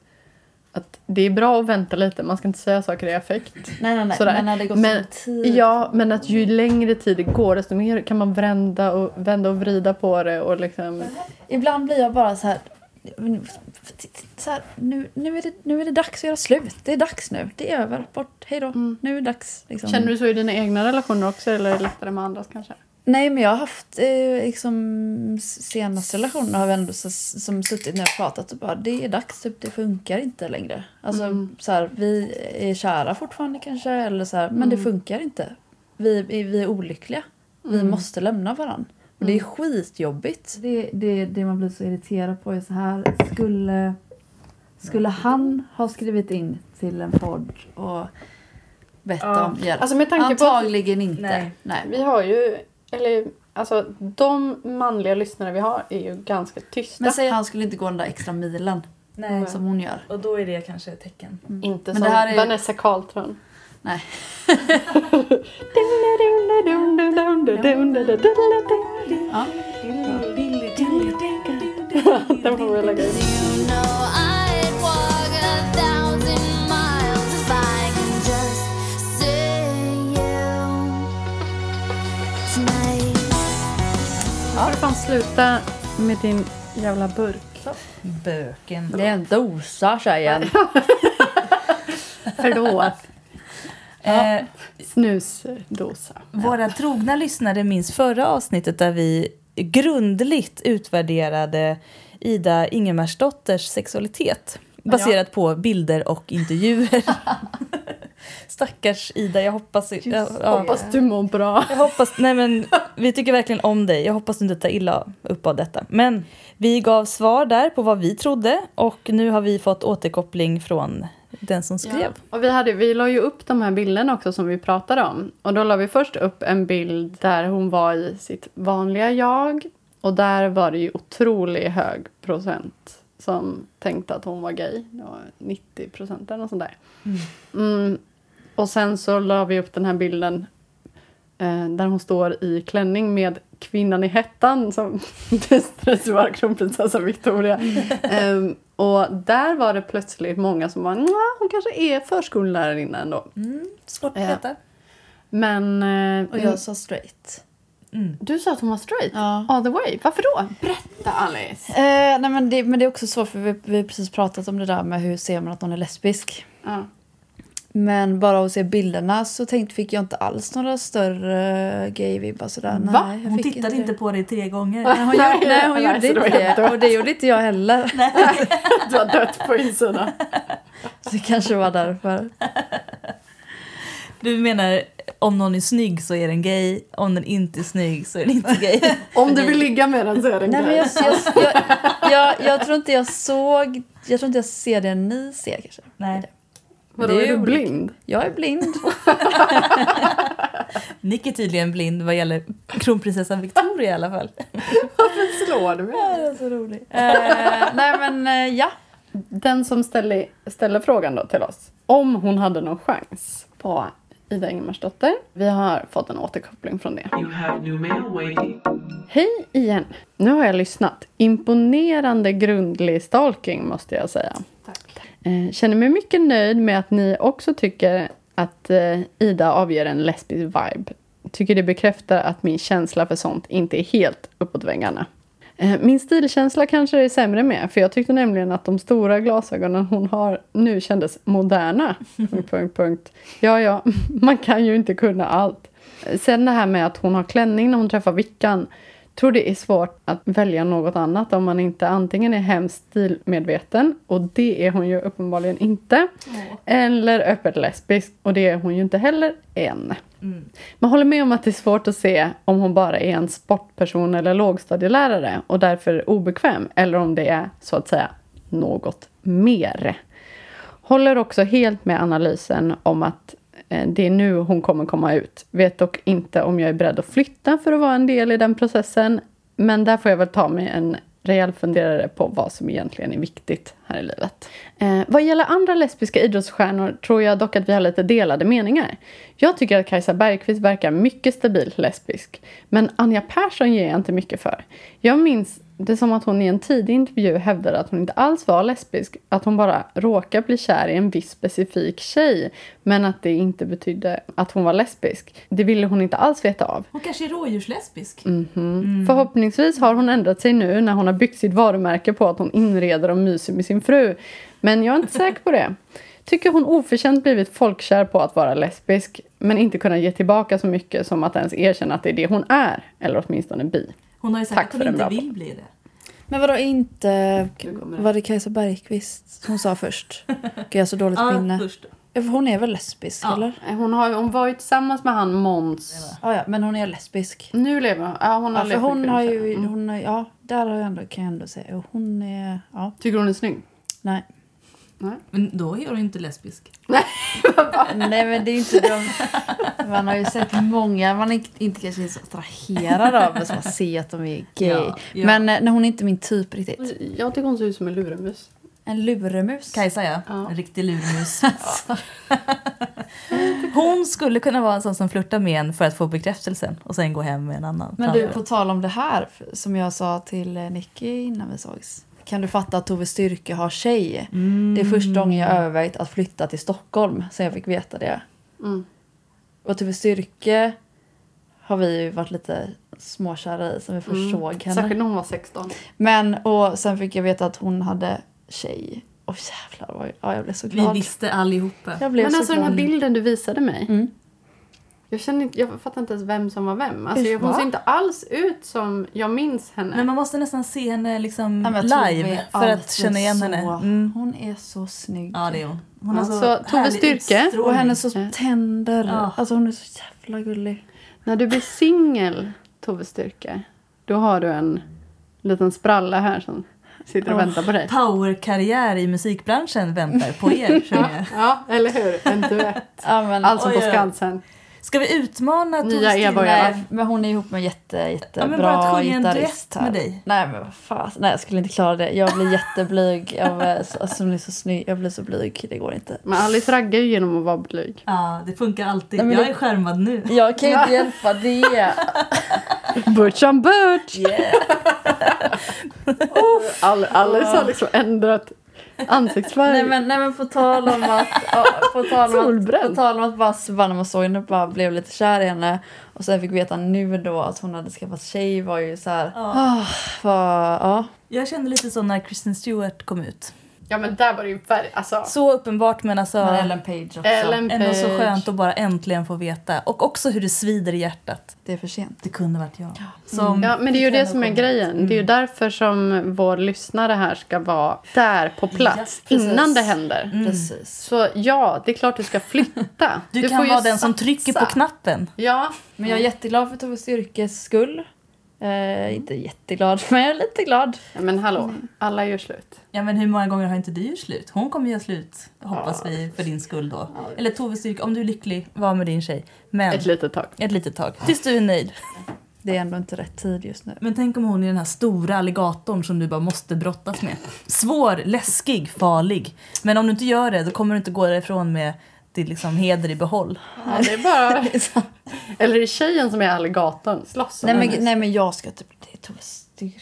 Att det är bra att vänta lite, man ska inte säga saker i affekt. Nej, nej, nej. Sådär. Men när det går Men- så tid. Ja, men att ju längre tid det går desto mer kan man vända och, vända och vrida på det och liksom... Ibland blir jag bara så här... Så här nu, nu, är det, nu är det dags att göra slut. Det är dags nu. Det är över. Bort. Hej då. Nu är det dags. Liksom. Känner du så i dina egna relationer också eller är det lättare med andras kanske? Nej, men jag har haft eh, liksom, senaste relationer har vi ändå så, som suttit när jag pratat och bara det är dags, typ, det funkar inte längre. Alltså så här, vi är kära fortfarande kanske, eller så här, men det funkar inte. Vi, är- vi är olyckliga. Vi måste lämna varandra. Och det är skitjobbigt. Det, det, det man blir så irriterad på är så här, skulle, skulle han ha skrivit in till en podd och bett Ja. om hjälp? Alltså med tanke på att- Antagligen inte. Nej. Nej. Vi har ju, eller alltså de manliga lyssnare vi har är ju ganska tysta. Men säg att han skulle inte gå den där extra milen Nej. som hon gör. Och då är det kanske ett tecken. Inte Men som det här är- Vanessa Carltron. Nej. Ja. Den får vi lägga ut. Får du fan sluta med din jävla burk. Böken. Det är en dosa tjejen. Förlåt. Eh, Snusdosa. Våra trogna lyssnare minns förra avsnittet där vi grundligt utvärderade Ida Ingemarsdotters sexualitet baserat på bilder och intervjuer. Stackars Ida, jag hoppas... Ja, ja, Hoppas du mår bra. jag hoppas... Nej men, vi tycker verkligen om dig. Jag hoppas du inte tar illa upp av detta. Men vi gav svar där på vad vi trodde och nu har vi fått återkoppling från den som skrev. Och vi, hade, vi la ju upp de här bilderna också som vi pratade om. Och då la vi först upp en bild där hon var i sitt vanliga jag. Och där var det ju otroligt hög procent som tänkte att hon var gay. Det var 90 procent eller något sånt där. Mm. Och sen så la vi upp den här bilden eh, där hon står i klänning med kvinnan i hettan som dess var kronprinsessa Victoria. Ehm, och där var det plötsligt många som var "Nja, hon kanske är förskolelärarinna ändå. Mm, svårt att veta. Men eh, Och jag sa straight. Du sa att hon var straight Ja. all the way. Varför då? Berätta Alice. Eh, nej men, det, men det är också svårt för vi, vi har precis pratat om det där med hur ser man att någon är lesbisk. Ja. Men bara av att se bilderna så tänkte, fick jag inte alls några större gay-vibbar sådär. Va? Nej, jag Hon fick tittade inte på dig tre gånger. Nej, hon, gjorde, nej, hon Nej, gjorde det inte det. Och det gjorde inte jag heller. Du har dött på insidan. Det kanske var därför. Du menar om någon är snygg så är den gay, om den inte är snygg så är den inte gay. Om du vill ligga med den så är den Nej, men gay. jag, jag, jag, jag, jag tror inte jag såg... Jag tror inte jag ser det ni ser kanske. Nej. Vadå, det är är du olika. blind? Jag är blind. Nick är tydligen blind vad gäller kronprinsessan Victoria i alla fall. Slår du mig? Ja, det är så roligt. Eh, nej men eh, ja. Den som ställer, ställer frågan då till oss. Om hon hade någon chans på Ida Ingemarsdotter. Vi har fått en återkoppling från det. You have new mail waiting. Hej igen! Nu har jag lyssnat. Imponerande grundlig stalking måste jag säga. Tack. Eh, känner mig mycket nöjd med att ni också tycker att eh, Ida avger en lesbisk vibe. Tycker det bekräftar att min känsla för sånt inte är helt uppåt väggarna. Eh, min stilkänsla kanske är sämre med, för jag tyckte nämligen att de stora glasögonen hon har nu kändes moderna. punkt, punkt, punkt. Ja, ja, man kan ju inte kunna allt. Eh, Sen det här med att hon har klänning när hon träffar Vickan. Tror det är svårt att välja något annat om man inte antingen är hemskt stilmedveten och det är hon ju uppenbarligen inte. Eller öppet lesbisk och det är hon ju inte heller än. Man håller med om att det är svårt att se om hon bara är en sportperson eller lågstadielärare och därför obekväm eller om det är så att säga något mer. Håller också helt med analysen om att Eh, det är nu hon kommer komma ut. Vet dock inte om jag är beredd att flytta för att vara en del i den processen. Men där får jag väl ta mig en rejäl funderare på vad som egentligen är viktigt här i livet. Eh, vad gäller andra lesbiska idrottsstjärnor tror jag dock att vi har lite delade meningar. Jag tycker att Kajsa Bergqvist verkar mycket stabilt lesbisk. Men Anja Persson ger jag inte mycket för. Jag minns det som att hon i en tidig intervju hävdade att hon inte alls var lesbisk. Att hon bara råkade bli kär i en viss specifik tjej. Men att det inte betydde att hon var lesbisk. Det ville hon inte alls veta av. Hon kanske är rådjurslesbisk. Mhm. Förhoppningsvis har hon ändrat sig nu när hon har byggt sitt varumärke på att hon inreder och myser med sin fru. Men jag är inte säker på det. Tycker hon oförtjänt blivit folkkär på att vara lesbisk men inte kunnat ge tillbaka så mycket som att ens erkänna att det är det hon är. Eller åtminstone bi. Hon har ju sagt Tack att för hon inte bra vill bli det. Men vadå inte... Var det Kajsa Bergqvist hon sa först? Gud, jag har så dåligt minne. först. Ja, för Hon är väl lesbisk Ja. eller? Hon, har, hon var ju tillsammans med han Måns. Ja, ja, men hon är lesbisk. Nu lever hon. Ja, hon har Ja, för hon har ju. Mm. hon har, ja, där har jag ändå, kan jag ändå säga. Och Hon är, ja, Tycker hon är snygg? nej. Men då är hon inte lesbisk. Nej men det är inte de, man har ju sett många, man är inte- inte kanske är så attraherad av det som man ser att de är gay. Ja, ja. Men eh, när hon är inte min typ riktigt. Jag tycker hon ser ut som en luremus. En luremus. Kajsa ja. Ja. En riktig lurmus. Hon skulle kunna vara en sån som flörtar med en för att få bekräftelsen och sen gå hem med en annan. Men du, på tal om det här som jag sa till eh, Nicky innan vi sågs. Kan du fatta att Tove Styrke har tjej? Det är första gången jag övervägt att flytta till Stockholm sen jag fick veta det. Mm. Och Tove Styrke har vi ju varit lite småkära i sen vi först Mm. såg henne. Särskilt när hon var 16. Men och sen fick jag veta att hon hade tjej. Och jävlar vad ja, jag blev så glad. Vi visste allihopa. Jag blev Men så alltså den här glad. bilden du visade mig. Mm. Jag, känner inte, jag fattar inte ens vem som var vem. Alltså, Usch, hon va? ser inte alls ut som jag minns henne. Men man måste nästan se henne liksom Ja, jag live för att känna igen så- henne. Mm. Hon är så snygg. Ja, det är hon. Hon har Ja, så, så Tove Styrke. Och hennes så Ja. tänder. Ja. Alltså hon är så jävla gullig. När du blir singel, Tove Styrke, då har du en liten spralle här som sitter och Åh. väntar på dig. Powerkarriär i musikbranschen väntar på er. känner jag. Ja, eller hur? En duett. Ja, men, Alltså på Oj. Skansen. Ska vi utmana Nya Eva men hon är ihop med jätte, jättebra Ja, men bara att sjunga en gitarrist duett med dig. Nej men vad fan. Nej jag skulle inte klara det. Jag blir jätteblyg. Jag, är så- alltså, hon är så snygg. Jag blir så blyg. Det går inte. Men Alice raggar ju genom att vara blyg. Ja, det funkar alltid. Nej, jag är skärmad nu. Jag kan ju inte hjälpa det. Butch on Butch! Yeah. Al- Alice har liksom ändrat ansiktsfärg. nej, men, nej men på tal om att... ja, på, tal om att på tal om att bara såg henne bara blev lite kär i henne. Och sen fick vi veta nu då att hon hade skaffat tjej var ju så här. Ja. Ah, vad, ja. Jag kände lite så när Kristen Stewart kom ut. Ja men där var det ju färg. Alltså. Så uppenbart men alltså Men Ellen Page också. Ellen ändå så Page. skönt att bara äntligen få veta. Och också hur det svider i hjärtat. Det är för sent. Det kunde varit jag. Som Ja, men det är ju det som är grejen. Det är ju därför som vår lyssnare här ska vara där på plats Ja, innan det händer. Precis. Så ja, det är klart du ska flytta. Du, får kan vara den som satsa. trycker på knappen. Ja, Men jag är jätteglad för Tove Styrkes skull. Eh, inte jätteglad, men jag är lite glad. Ja, men hallå, alla gör slut. Ja men hur många gånger har inte du gjort slut? Hon kommer göra slut, hoppas vi, för din skull då. Eller Tove Styrke, om du är lycklig, var med din tjej. Men Ett litet tag. ett litet tag. Tills du är nöjd. Det är ändå inte rätt tid just nu. Men tänk om hon är den här stora alligatorn som du bara måste brottas med. Svår, läskig, farlig. Men om du inte gör det, då kommer du inte gå därifrån med din liksom heder i behåll. Ja, det är bara... Eller är det tjejen som är alligatorn? Slåss Nej men, nej men jag ska typ... Det är Tove Styrke.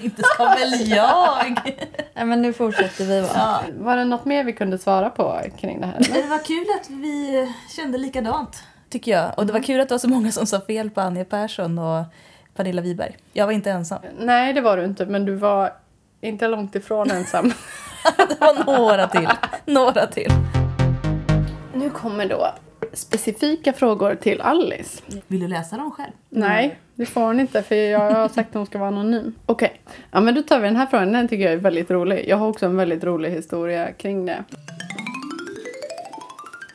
Inte ska väl jag? Nej men nu fortsätter vi va. Ja. Var det något mer vi kunde svara på kring det här? eller? Det var kul att vi kände likadant, tycker jag. Och det var kul att det var så många som sa fel på Anja Persson och Pernilla Wiberg. Jag var inte ensam. Nej, det var du inte, men du var inte långt ifrån ensam. Det var några till. Några till. Nu kommer då specifika frågor till Alice. Vill du läsa dem själv? Nej, det får hon inte för jag har sagt att hon ska vara anonym. Okej, ja, men då tar vi den här frågan. Den tycker jag är väldigt rolig. Jag har också en väldigt rolig historia kring det.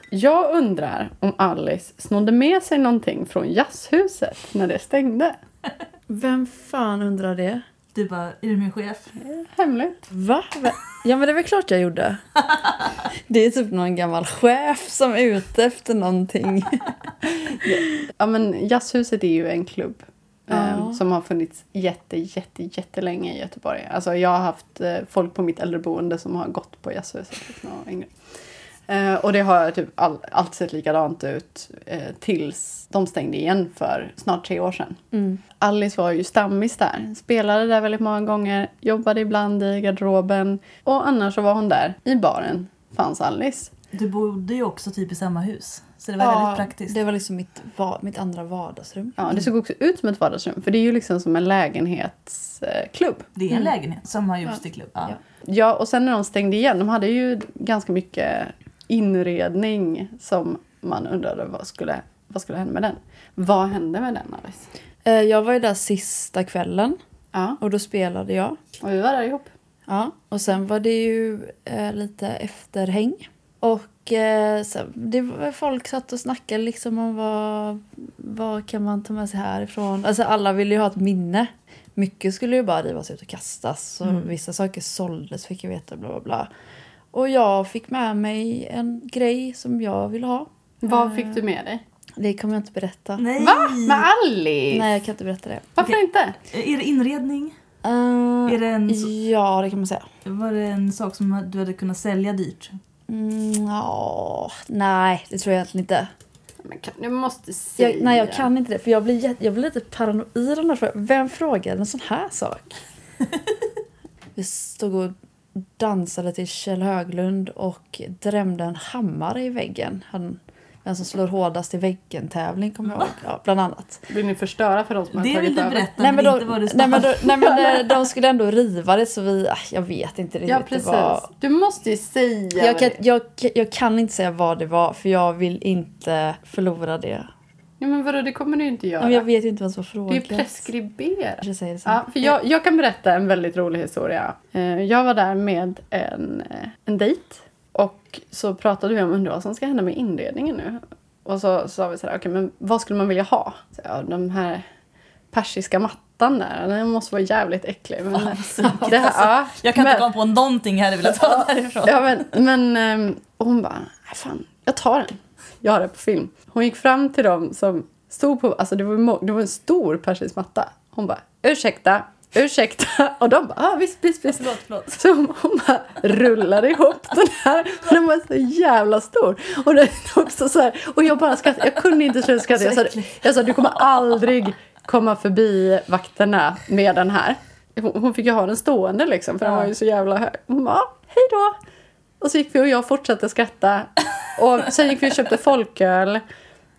Jag undrar om Alice snodde med sig någonting från jazzhuset när det stängde. Vem fan undrar det? Du bara, är du min chef? Hemligt. Va? Ja men det är väl klart jag gjorde. Det är typ någon gammal chef som är ute efter någonting. Ja, men jazzhuset är ju en klubb. Ja. eh, som har funnits jätte, jätte, jättelänge i Göteborg. Alltså jag har haft eh, folk på mitt äldreboende som har gått på jazzhuset. Liksom, yngre. Eh, och det har typ all, alltid sett likadant ut eh, tills de stängde igen för snart tre år sedan. Mm. Alice var ju stammis där. Spelade där väldigt många gånger. Jobbade ibland i garderoben. Och annars så var hon där. I baren fanns Alice. Du bodde ju också typ i samma hus. Så det var väldigt praktiskt. Det var liksom mitt, va, mitt andra vardagsrum. Ja, det såg också ut som ett vardagsrum. För det är ju liksom som en lägenhetsklubb. Det är en lägenhet som har gjorts till klubb. Ja. Ja. Ja, och sen när de stängde igen, de hade ju ganska mycket inredning som man undrade vad skulle, vad skulle hända med den. Vad hände med den Alice? Eh, Jag var ju där sista kvällen Ja, och då spelade jag. och vi var där ihop. Ja, och sen var det ju eh, lite efterhäng. Och eh, så, det var, folk satt och snackade liksom om vad, vad kan man ta med sig härifrån. Alltså alla ville ju ha ett minne. Mycket skulle ju bara rivas ut och kastas. Och Mm. vissa saker såldes fick jag veta bla bla bla. Och jag fick med mig en grej som jag ville ha. Vad fick du med dig? Det kommer jag inte berätta. Nej! Va? Med Alice? Nej, jag kan inte berätta det. Varför inte? Är det inredning? Eh, Är det en Ja, det kan man säga. Var det en sak som du hade kunnat sälja dyrt? Mm, ja, nej, det tror jag egentligen inte. Men kan, du måste säga. Jag, nej, jag kan inte det. För jag blir, jag blir lite paranoid av den här frågan. Vem frågar en sån här sak? Vi stod och dansade till Kjell Höglund och drämde en hammare i väggen. Han vem som slår hårdast i väggen-tävling, kommer jag ihåg. Ja, bland annat. Vill ni förstöra för de som har Det tagit vill du över? berätta, Nej men, då, inte vad du nej, men, då, nej, men eh, de skulle ändå riva det så vi, ah, jag vet inte riktigt. Ja, Det precis. var, Du måste ju säga jag, kan, det. jag, jag kan inte säga vad det var för jag vill inte förlora det. Ja, men vadå, det kommer du inte göra. Men jag vet ju inte vad som var det är ju preskriberat. Jag säger det. Ja, för jag, jag kan berätta en väldigt rolig historia. Eh, Jag var där med en, eh, en dejt. Och så pratade vi om undrar vad som ska hända med inredningen nu. Och så sa vi så här, okej men vad skulle man vilja ha? Så, ja, de här persiska mattan där, den måste vara jävligt äcklig. Men, det här, ja, Jag kan men, inte komma på någonting här du vill ta därifrån. Ja, men, men ehm, och hon bara, "Nej, fan, jag tar den. Jag har det på film. Hon gick fram till dem som stod på, alltså det var, det var en stor persisk matta. Hon bara, ursäkta, ursäkta. Och de bara, ah, visst, visst, visst. Förlåt, förlåt. Så hon, hon bara rullade ihop den här. Och den var så jävla stor. Och, den också så här, och jag bara skrattade. Jag kunde inte sluta skratta. Jag sa, jag sa, du kommer aldrig komma förbi vakterna med den här. Hon, hon fick ju ha den stående liksom, för den var ju så jävla hög. Hon bara, "Ja, hej då. Och så gick vi och jag fortsatte skratta. Och sen gick vi och köpte folköl.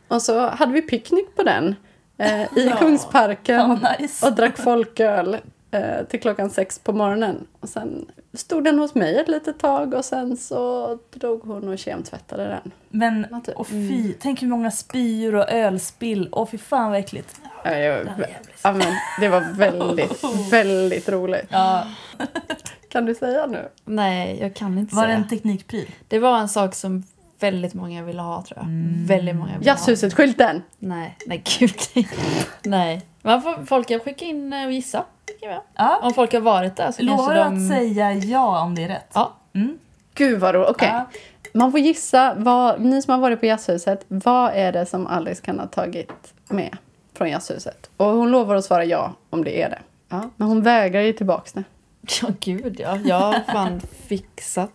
Och så hade vi picknick på den. Eh, I Ja, Kungsparken. fan nice. Och drack folköl eh, till klockan sex på morgonen. Och sen stod den hos mig ett litet tag och sen så drog hon och kemtvättade den. Men, Ja, typ. och fy, tänk hur många spyor och ölspill. Åh fy fan vad äckligt. Ja, jag, ja, men det var väldigt, väldigt roligt. Ja, Kan du säga nu? Nej, jag kan inte var det säga. en teknikpryl? Det var en sak som väldigt många ville ha tror jag. Mm. Väldigt många ville ha. Jazzhuset-skylten! Nej, nej gud nej. Man får, folk kan skicka in eh, och gissa. Ja. Om folk har varit där så Lovar kanske de... att säga ja om det är rätt? Ja. Mm. Gud vad roligt. Okej. Ja. Man får gissa, vad, ni som har varit på Jazzhuset, vad är det som Alice kan ha tagit med från Jazzhuset? Och hon lovar att svara ja om det är det. Ja, men hon vägrar ge tillbaks det. Ja gud ja. Jag har fan fixat.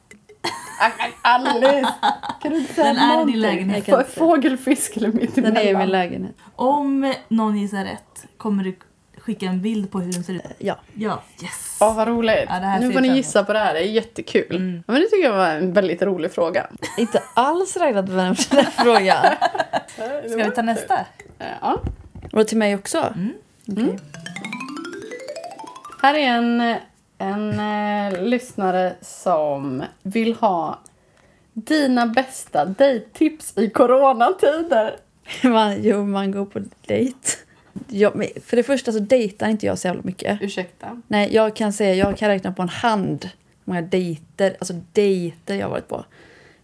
Alice! Kan du inte säga Den är i din lägenhet. Få- Fågel, fisk eller mitt Den är i min lägenhet. Om någon gissar rätt kommer du skicka en bild på hur den ser ut. Ja. Ja, yes. Åh, vad roligt. Ja, nu får ni gissa på det här. Det är jättekul. Mm. Ja, men det tycker jag var en väldigt rolig fråga. Inte alls räknat med den frågan. Ska vi ta nästa? Ja. Och till mig också? Mm. Okej. Här är en, en eh, lyssnare som vill ha dina bästa dejttips i coronatider. Man, jo, man går på dejt. Jag, för det första så dejtar inte jag så jävla mycket. Ursäkta. Nej, jag kan säga, jag kan räkna på en hand hur många dejter, alltså dejter jag har varit på.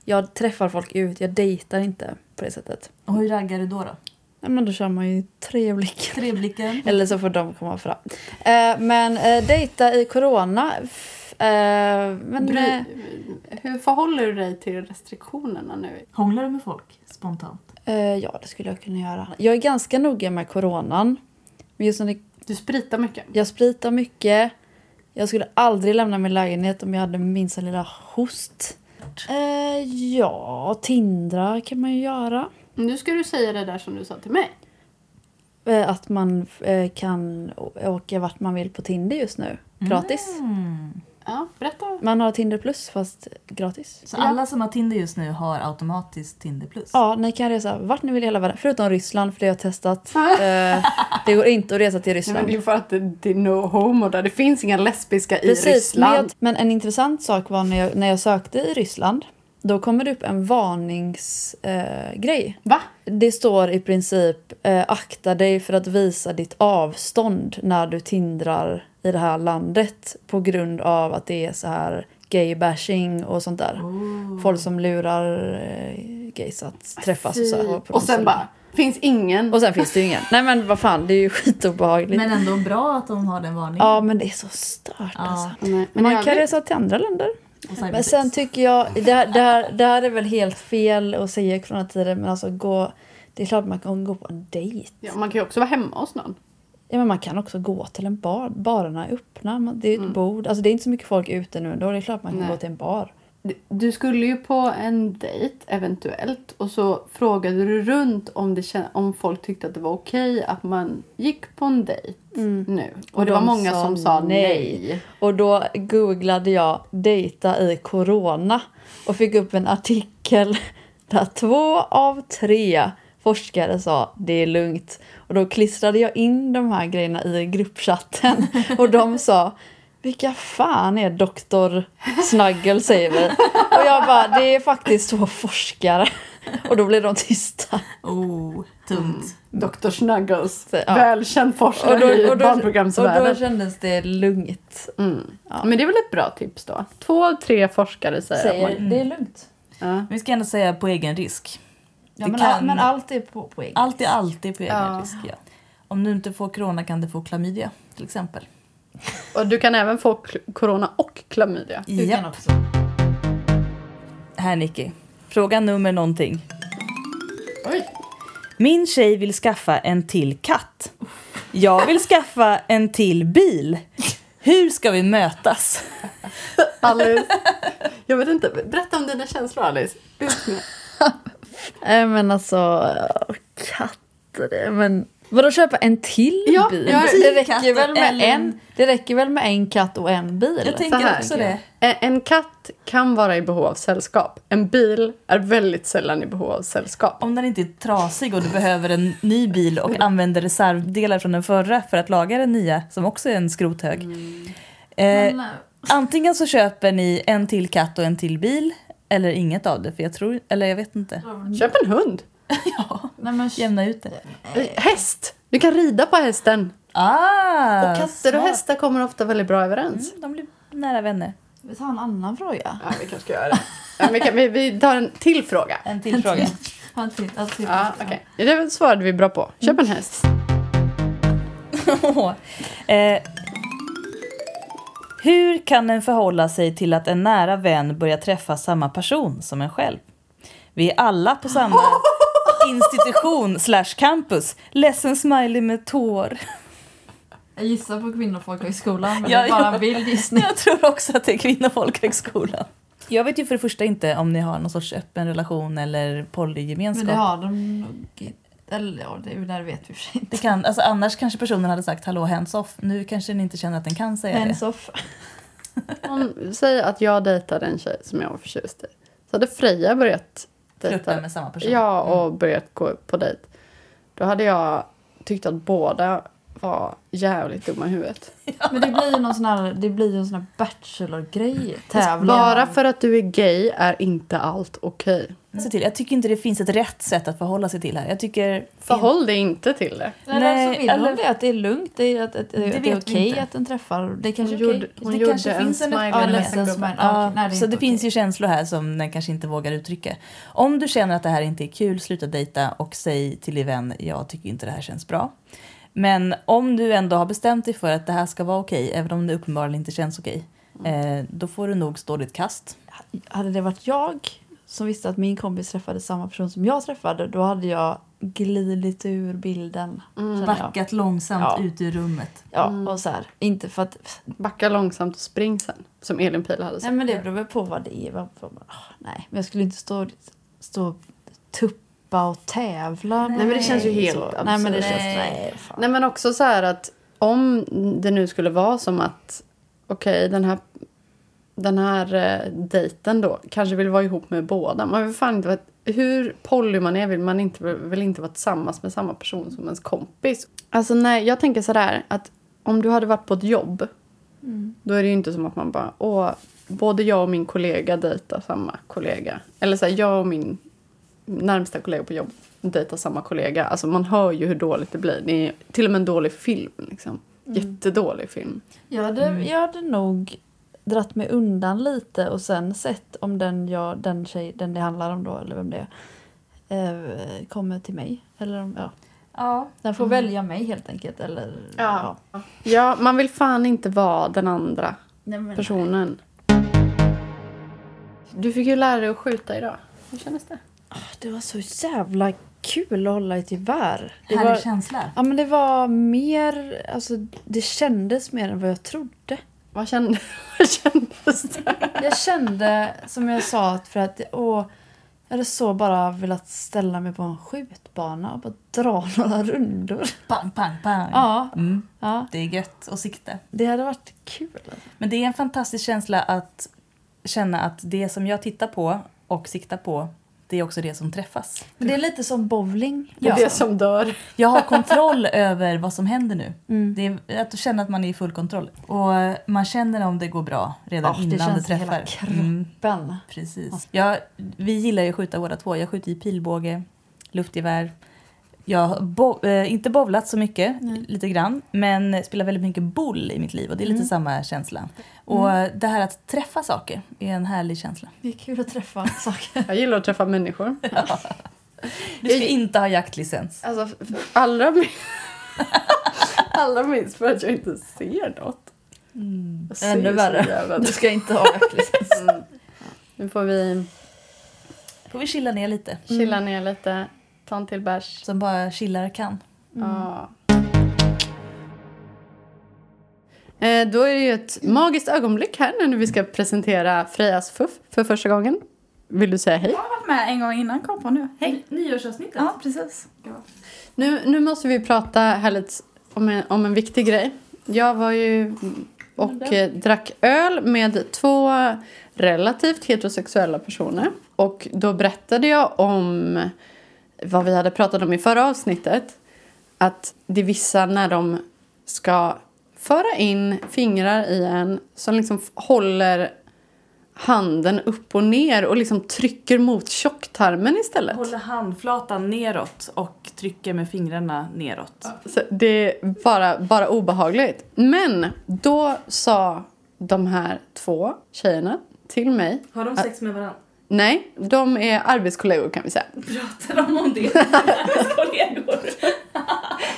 Jag träffar folk ut, jag dejtar inte på det sättet. Och hur raggar du då? då? Nej, men då kör man ju tre blickar. Tre blicken. Eller så får de komma fram. Eh, men eh, dejta i corona. f- Eh, men, Bry, eh, hur förhåller du dig till restriktionerna nu? Hånglar du med folk spontant? eh, ja, det skulle jag kunna göra. Jag är ganska noga med coronan. Men just när det, Du spritar mycket. jag spritar mycket. Jag skulle aldrig lämna min lägenhet om jag hade minsta lilla host. Eh, ja, tindra kan man ju göra. Nu ska du säga det där som du sa till mig. Eh, att man eh, kan åka vart man vill på Tinder just nu. Gratis. Mm. Ja, berätta. Man har Tinder plus fast gratis. Så Ja. alla som har Tinder just nu har automatiskt Tinder plus? Ja, ni kan resa vart ni vill i hela världen. Förutom Ryssland, för det har jag testat. Eh, det går inte att resa till Nej, Ryssland. men det är för att det, det är no homo där. Det finns inga lesbiska i Precis, men, Ryssland. jag, men en intressant sak var när jag, när jag sökte i Ryssland. Då kommer det upp en varningsgrej. Eh. Va? det står i princip eh, akta dig för att visa ditt avstånd när du tindrar i det här landet på grund av att det är så här gay-bashing och sånt där. Oh. Folk som lurar eh, gays att träffas och så. här, på och sen ställena. bara, finns ingen. Och sen finns det ju ingen. Nej men vad fan, det är ju skitobehagligt. Men ändå bra att de har den varningen. Ja men det är så stört Ja. alltså. Nej, men Man kan resa till andra länder. Men sen tycker jag, det här, det, här, det här är väl helt fel att säga i coronatider men alltså gå, det är klart man kan gå på en dejt. Ja, man kan ju också vara hemma hos någon. Ja, men man kan också gå till en bar. Barerna är öppna. Man- Det är ett bord. Alltså, det är inte så mycket folk ute nu. Då är det klart man kan Nej. gå till en bar. Du skulle ju på en dejt eventuellt och så frågade du runt om, det om folk tyckte att det var okej att man gick på en dejt nu. Och, Och det var många sa som sa nej. nej. Och då googlade jag dejta i corona och fick upp en artikel Där två av tre forskare sa det är lugnt. Och då klistrade jag in de här grejerna i gruppchatten. Och de sa vilka fan är doktor Snaggle säger vi. Och jag bara, det är faktiskt två forskare. Och då blev de tysta. Oh, tungt. Dr. Snuggles, Så, ja. välkänd forskare Och då, i och, då, och då barnprogramsvärlden. kändes det lugnt. Mm. Men det är väl ett bra tips då? Två tre forskare säger, Säger, man... det är lugnt. Ja. Vi ska ändå säga på egen risk. Ja, men, kan- men allt är på, på egen Allt är alltid på egen Ja. risk. Ja. Om du inte får corona kan du få klamydia till exempel. Och du kan även få corona och klamydia. Du kan också. Här Nicky. Fråga nummer någonting. Oj. Min tjej vill skaffa en till katt. Jag vill skaffa en till bil. Hur ska vi mötas? Alice, jag vet inte. Berätta om dina känslor Alice. Ut med. Nej men alltså, katter det, men Vadå köpa en till Ja, bil? ja, det, till räcker väl med eller- en, det räcker väl med en katt och en bil? Jag Så tänker här, också det. En, katt kan vara i behov av sällskap. En bil är väldigt sällan i behov av sällskap. Om den inte är trasig och du behöver en ny bil och använder reservdelar från den förra för att laga den nya som också är en skrothög. Eh, Men, eh, antingen så köper ni en till katt och en till bil eller inget av det för jag tror, eller jag vet inte. Köp en hund. nej, men, Jämna ut det. Häst. Du kan rida på hästen. Ah, Och katter och smart. hästar kommer ofta väldigt bra överens. Mm, de blir nära vänner. vi tar en annan fråga. Ja, vi kanske ska göra det. Ja, vi, kan, vi, vi tar en till fråga. En till fråga. En till, en till. Ja, okej. Det svarade vi bra på. Köp en häst. eh, hur kan en förhålla sig till att en nära vän börjar träffa samma person som en själv? Vi är alla på samma institution slash campus. Ledsen smiley med tår. Jag gissar på kvinnofolkhögskolan men Ja, det är bara en vild gissning. Jag tror också att det är Kvinnofolkhögskolan. Jag vet ju för det första inte om ni har någon sorts öppen relation eller polygemenskap. Men det har de nog. Eller ja, det, där vet vi för sig inte. Det kan, alltså annars kanske personen hade sagt hallå hands off. Nu kanske ni inte känner att den kan säga Hands det. off. Om, säg att jag dejtade en tjej som jag var förtjust i. Så hade Freja börjat Flörta dejta. med samma person. Ja, och börjat gå på dejt. Då hade jag tyckt att båda var jävligt dumma i huvudet. Men det blir ju någon sån här, det blir en sån här bachelor-grej. Tävling. Bara för att du är gay är inte allt okej. Se till. Jag tycker inte det finns ett rätt sätt att förhålla sig till här. Jag tycker... Förhåll dig inte till det. Eller Nej, så vill eller- hon det, att det är lugnt, det är, att, att, att det är vet vi okej inte. att den träffar. Det är kanske Hon är okej. gjorde, hon det gjorde kanske en finns en smiley Ja, med ledsen en gubbe. smiley. Ja, nej, det är så inte det finns okej. ju känslor här som den kanske inte vågar uttrycka. Om du känner att det här inte är kul, sluta dejta och säg till din vän, jag tycker inte det här känns bra. Men om du ändå har bestämt dig för att det här ska vara okej, även om det uppenbarligen inte känns okej, eh, då får du nog stå ditt kast. Hade det varit jag som visste att min kompis träffade samma person som jag träffade, då hade jag glidit ur bilden. jag. Backat långsamt Ja. ut ur rummet. Ja, och så här. Inte för att... Backa långsamt och spring sen. Som Elin Pihl hade sagt. Nej, men det beror väl på vad det är. Nej, men jag skulle inte stå, stå och tuppa och tävla. Nej, men det känns ju helt så. Nej, men det absurt. känns... Nej. Nej. Nej men också så här att om det nu skulle vara som att okej den här den här eh, dejten då kanske vill vara ihop med båda. Man vill fan inte vara, hur poly man är vill man inte, vill inte vara tillsammans med samma person som ens kompis. Alltså nej, jag tänker sådär att om du hade varit på ett jobb då är det ju inte som att man bara åh, både jag och min kollega dejtar samma kollega. Eller så här, jag och min närmsta kollega på jobb dejtar samma kollega. Alltså man hör ju hur dåligt det blir. Det är till och med en dålig film. Liksom. Jättedålig film. Jag hade, jag hade nog dratt mig undan lite och sen sett om den, jag, den, tjej, den det handlar om då, eller vem det är, eh, kommer till mig. Eller om, ja. Ja. Den får välja mig helt enkelt. Eller, Ja. Ja, man vill fan inte vara den andra Nej, men, personen. Du fick ju lära dig att skjuta idag. Hur kändes det? Det var så jävla kul att hålla ett gevär. Det Härlig var, känsla. ja, men det var mer, alltså det kändes mer än vad jag trodde. Vad kände, vad kändes det? Jag kände, som jag sa, att för att åh, jag hade så bara velat ställa mig på en skjutbana och bara dra några rundor. Pang, pang, pang. Ja, Mm, ja det är gött att sikta. det hade varit kul. Men det är en fantastisk känsla att känna att det som jag tittar på och siktar på det är också det som träffas. Men det är lite som bowling. Det är det som dör. Jag har kontroll över vad som händer nu. Mm. Det är att känna att man är i full kontroll. Och eh, man känner om det går bra redan Ja, det innan det, känns i hela träffar. Mm, kroppen. precis. Jag, vi gillar ju att skjuta båda två. Jag skjuter i pilbåge, luftgevär. Jag har bo, eh, inte bowlat så mycket, lite grann, men spelar väldigt mycket boll i mitt liv och det är lite samma känsla. Och eh, det här att träffa saker är en härlig känsla. Det är kul att träffa saker. Jag gillar att träffa människor. Du ska inte ha jaktlicens. Alltså, allra, min... allra minst för att jag inte ser något. Jag ser Ännu värre. Du ska inte ha jaktlicens. Mm. Nu får vi Får vi chilla ner lite. chilla ner lite, ta en till bärs. Som bara chillar kan. Ja. Eh, Då är det ju ett magiskt ögonblick här nu när vi ska presentera Frejas fuff för första gången. Vill du säga hej? Jag har varit med en gång innan, kom på nu. Hej! Nyårsavsnittet. Ja, precis. Nu, nu måste vi prata här lite om en, om en viktig grej. Jag var ju och eh, drack öl med två relativt heterosexuella personer. Och då berättade jag om vad vi hade pratat om i förra avsnittet. Att det är vissa när de ska föra in fingrar i en som liksom håller handen upp och ner och liksom trycker mot tjocktarmen istället. Håller handflatan neråt och trycker med fingrarna neråt. Så det är bara, bara obehagligt. Men då sa de här två tjejerna till mig. Har de sex med varandra? Nej, de är arbetskollegor kan vi säga. Pratar de om det? kollegor.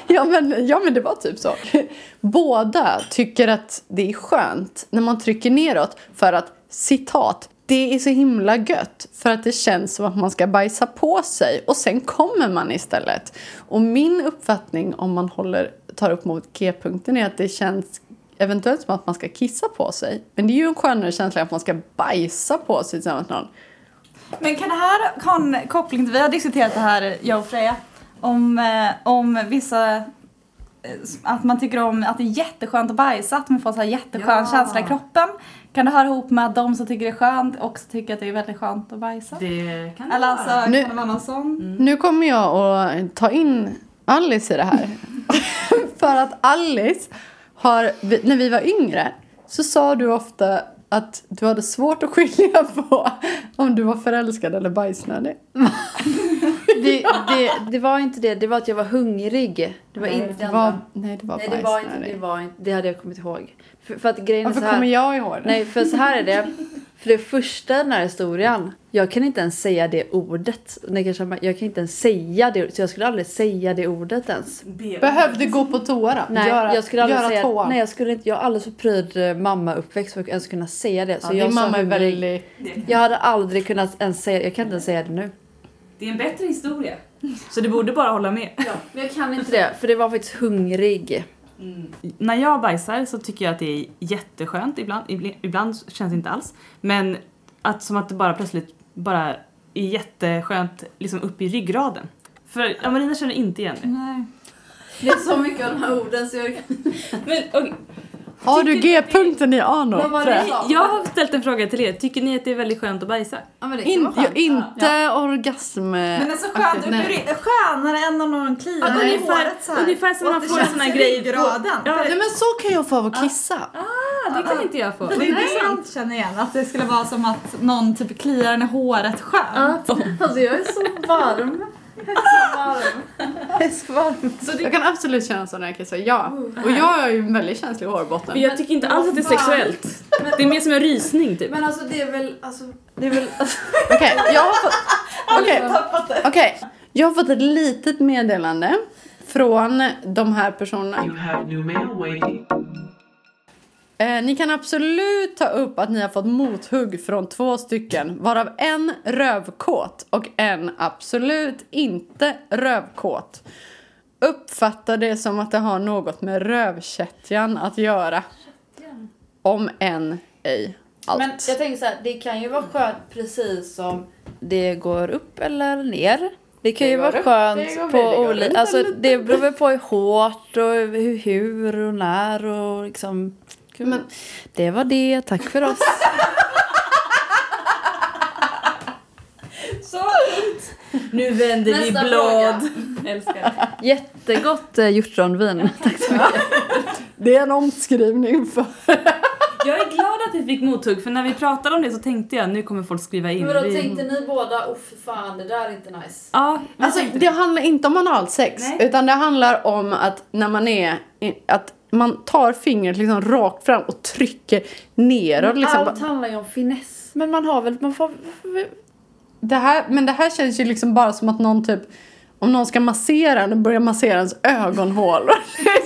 Ja men, ja men det var typ så. Båda tycker att det är skönt när man trycker neråt för att citat det är så himla gött för att det känns som att man ska bajsa på sig och sen kommer man istället. Och min uppfattning om man håller, tar upp mot G-punkten är att det känns eventuellt som att man ska kissa på sig. Men det är ju en skönare känsla att man ska bajsa på sig tillsammans med någon. Men kan det här ha en koppling till, vi har diskuterat det här, jag och Freja, om, eh, om vissa, eh, att man tycker om att det är jätteskönt att bajsa, att man får så här jätteskön Ja. känsla i kroppen. Kan det höra ihop med att de som tycker det är skönt också tycker att det är väldigt skönt att bajsa? Det kan Eller alltså, Nu- kan det vara sån? Nu kommer jag att ta in Alice i det här. För att Alice har, när vi var yngre så sa du ofta att du hade svårt att skilja på om du var förälskad eller bajsnödig. Det, det, det var inte det, det var att jag var hungrig. Det var inte Det var, nej, det var Nej, det var inte, det var inte, det hade jag kommit ihåg. För, för att grejen är Varför så här. kommer jag ihåg det? Nej, för så här är det. För det första den här historien, jag kan inte ens säga det ordet. Jag kan inte ens säga det, så jag skulle aldrig säga det ordet ens. Behövde gå på toa då? Nej, göra, jag skulle aldrig göra säga, tvåa. nej, jag skulle inte, jag har alldeles för pryd eh, mamma-uppväxt för att ens kunna säga det. Så ja, jag din mamma är väldigt... Jag hade aldrig kunnat ens säga jag kan inte ens säga det nu. Det är en bättre historia. Så du borde bara hålla med. Men jag kan inte det, för det var faktiskt hungrig. När jag bajsar så tycker jag att det är jätteskönt, ibland, ibland, känns det inte alls. Men att, som att det bara plötsligt bara är jätteskönt liksom upp i ryggraden. För ja, Marina känner inte igen det. Nej. Det är så mycket av de här orden så jag Men, okej, Har du G-punkten i Arno? Frö? jag har ställt en fråga till er, tycker ni att det är väldigt skönt att bajsa? Ja, men det kan In, vara ja, skönt. inte orgasm... Men det är så skönt, Nej. skönare än om någon kliar Ja, i ungefär- håret så här. ungefär som Och man får en sån här i grej på-. Ja, Nej men så kan jag få av att kissa. Ah, det kan inte jag få. Det är det jag inte känner igen, att det skulle vara som att någon typ kliar en i håret skönt. Alltså jag är så varm. Så varm. Jag är så varm. Jag kan absolut känna så när jag kissar, ja. Och jag är ju en väldigt känslig hårbotten. För jag tycker inte alls att det är sexuellt. Det är mer som en rysning typ. Men alltså det är väl, alltså, det är väl, alltså, Okej, jag har fått... Okej, okej. Jag har fått ett litet meddelande från de här personerna. Eh, ni kan absolut ta upp att ni har fått mothugg från två stycken, varav en rövkåt och en absolut inte rövkåt. Uppfattar det som att det har något med rövkättjan att göra. Om än ej allt. men jag tänker så här, det kan ju vara skönt precis som det går upp eller ner. Det kan Det ju vara skönt på olika, alltså det beror väl på hur hårt och hur och när och liksom. Men- Det var det, tack för oss. Så Nu vänder vi Nästa blad. Älskar. Jättegott eh, hjortronvin. Tack så mycket. Det är en omskrivning för... Jag är glad att vi fick mothugg för när vi pratade om det så tänkte jag nu kommer folk skriva in. Men Vi- tänkte ni båda, oh för fan det där är inte nice? Ja, vi Alltså, tänkte det handlar inte om analsex, Nej. utan det handlar om att när man är... i- Att man tar fingret liksom rakt fram och trycker neråt. Liksom. Allt handlar ju om finess. Men man har väl, man får... Det här, men det här känns ju liksom bara som att någon typ om någon ska massera en och börjar massera ens ögonhål.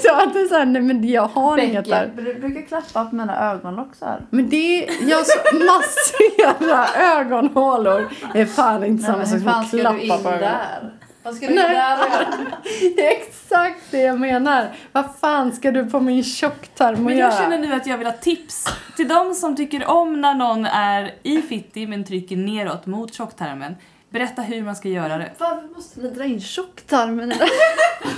så att det är såhär, nej men jag har inget där. Du brukar klappa på mina ögonlock så här. Men det är, jag så, massera ögonhålor är fan inte samma sak som att klappa på ögonen. Vad ska du Nej. göra? Det är exakt det jag menar. Vad fan ska du på min tjocktarm och Men göra? jag känner nu att jag vill ha tips till de som tycker om när någon är i fitti men trycker neråt mot tjocktarmen. Berätta hur man ska göra det. Varför måste ni dra in tjocktarmen i det?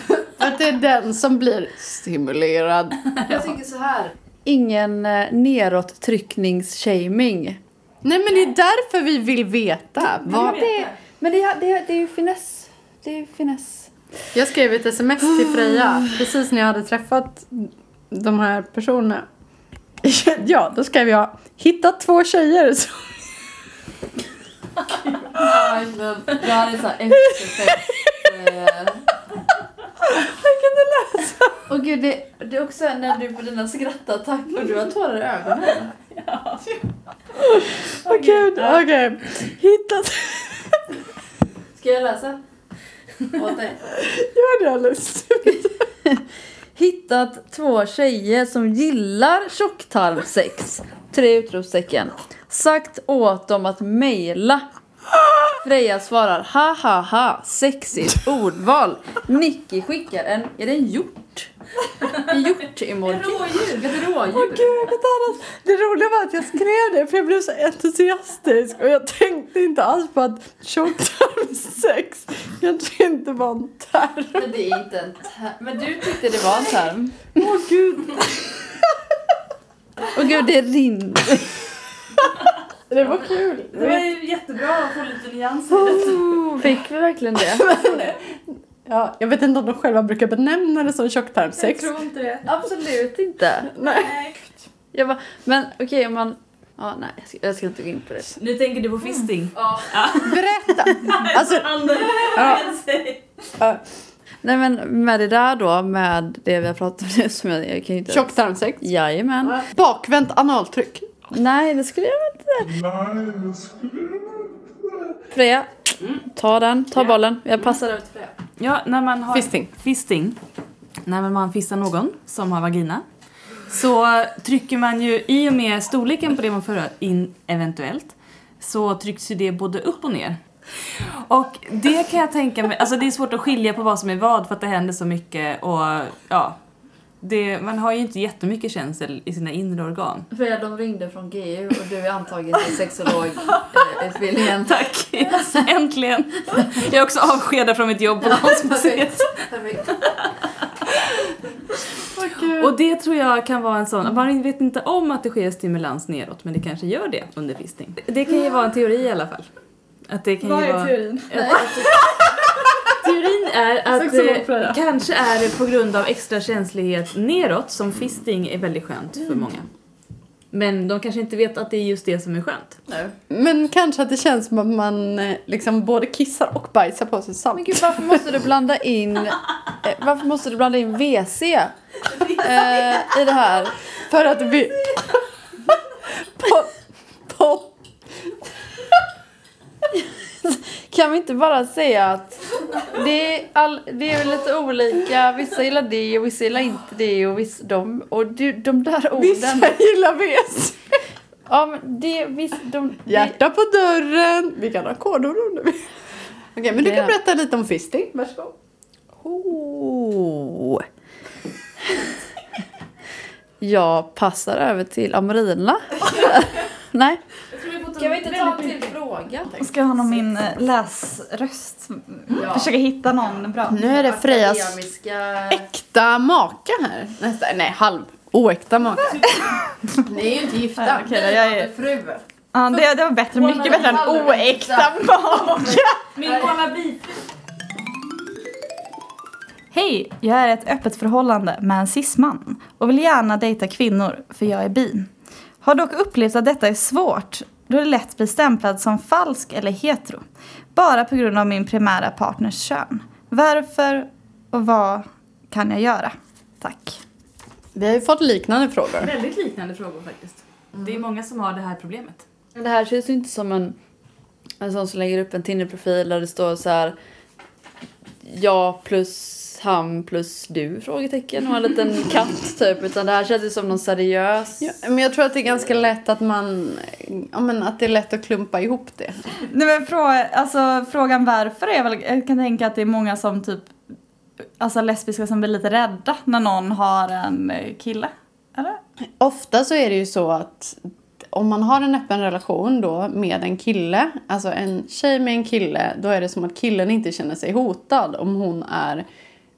För att det är den som blir stimulerad. Jag tycker så här. Ingen eh, neråt-trycknings-shaming. Nej men det är därför vi vill veta. Vad... Det, men det, är- det, det är ju finess. Det är finess. Jag skrev ett sms till Freja precis när jag hade träffat de här personerna. Ja, då skrev jag hittat två tjejer som Det här är så efterfest. jag kunde läsa. Och gud, det, det är också när du får dina skrattattacker och du har tårar i ögonen. Åh gud, okej. Hittat... Ska jag läsa? Åt dig. Gör det alldeles. Hittat två tjejer som gillar tjocktarmsex. Tre utropstecken. Sagt åt dem att mejla. Freja svarar ha ha ha sexigt ordval. Nicky skickar en, är det en hjort? En hjort-emoji. Ett rådjur. Ett rådjur. Åh gud, det roliga var att jag skrev det för jag blev så entusiastisk och jag tänkte inte alls på att tjocktarmssex kanske inte var en term. Men det är inte en term. Men du tyckte det var en term. Åh gud. Och gud, det rinner. Det var kul. Det var jättebra att få lite nyanser. Fick vi verkligen det? Ja, jag vet inte om de själva brukar benämna det som tjocktarmssex. tror inte det. Absolut inte. Nej. Jag bara, men okej om man... Ja, nej, jag ska, jag ska inte gå in på det. Nu tänker du på fisting. Ja. Berätta! Alltså, Ja. Nej men med det där då, med det vi har pratat om nu som jag, jag kan ju inte... tjocktarmssex. Jajamän. Bakvänt analtryck. Nej, det skulle jag inte. Freja, ta den, ta bollen. Jag passar över till Freja. Ja, när man har Fisting. fisting, när man fistar någon som har vagina, så trycker man ju, i och med storleken på det man för in eventuellt, så trycks ju det både upp och ner. Och det kan jag tänka mig, alltså det är svårt att skilja på vad som är vad för att det händer så mycket och ja, det, man har ju inte jättemycket känsel i sina inre organ. Freja, de ringde från GU och du är antagen till sexologutbildningen. Tack! Äntligen! Jag är också avskedad från mitt jobb på konstmuseet. Och det tror jag kan vara en sån, man vet inte om att det sker stimulans neråt men det kanske gör det under fisting. Det kan ju vara en teori i alla fall. Att det kan Vad är vara... teorin? Är att kanske är det på grund av extra känslighet neråt som fisting är väldigt skönt för många. Men de kanske inte vet att det är just det som är skönt. Men kanske att det känns som att man eh, liksom både kissar och bajsar på sig Men samtidigt. gud, varför måste du blanda in... Eh, varför måste du blanda in WC eh, i det här? För att vi... på, på, Kan vi inte bara säga att det är, all, det är lite olika, vissa gillar det och vissa gillar inte det och vissa, de, och du, de där orden. vissa gillar WC. Ja men det, visst, de, det, Hjärta på dörren. Vi kan ha kodord under. Okej, men du kan berätta lite om fisting. Varsågod. oh. Jag passar över till Amarina. Nej. Kan vi inte ta en till fråga? Ska jag ha någon min eh, läsröst? Försöka hitta någon bra. Nu är det Frejas Akademiska... äkta maka här. Nästa, nej, halv oäkta maka. Ni är ju inte gifta. Ja, okej då, jag är- Fru. Ja, det, det var bättre, mycket bättre än oäkta mage. Min wannabe. Hej, jag är ett öppet förhållande med en cisman och vill gärna dejta kvinnor för jag är bi. Har dock upplevt att detta är svårt då det lätt blir stämplad som falsk eller hetero. Bara på grund av min primära partners kön. Varför och vad kan jag göra? Tack. Vi har ju fått liknande frågor. Väldigt liknande frågor faktiskt. Det är många som har det här problemet. Det här känns ju inte som en, en sån som lägger upp en Tinder-profil där det står så här ja plus han plus du? Frågetecken och en liten katt typ. Utan det här känns ju som någon seriös. Ja, men jag tror att det är ganska lätt att man, ja men att det är lätt att klumpa ihop det. Nej, men frå, alltså, frågan varför är väl, jag kan tänka att det är många som typ, alltså lesbiska som blir lite rädda när någon har en eh, kille. Eller? Ofta så är det ju så att om man har en öppen relation då med en kille, alltså en tjej med en kille, då är det som att killen inte känner sig hotad om hon är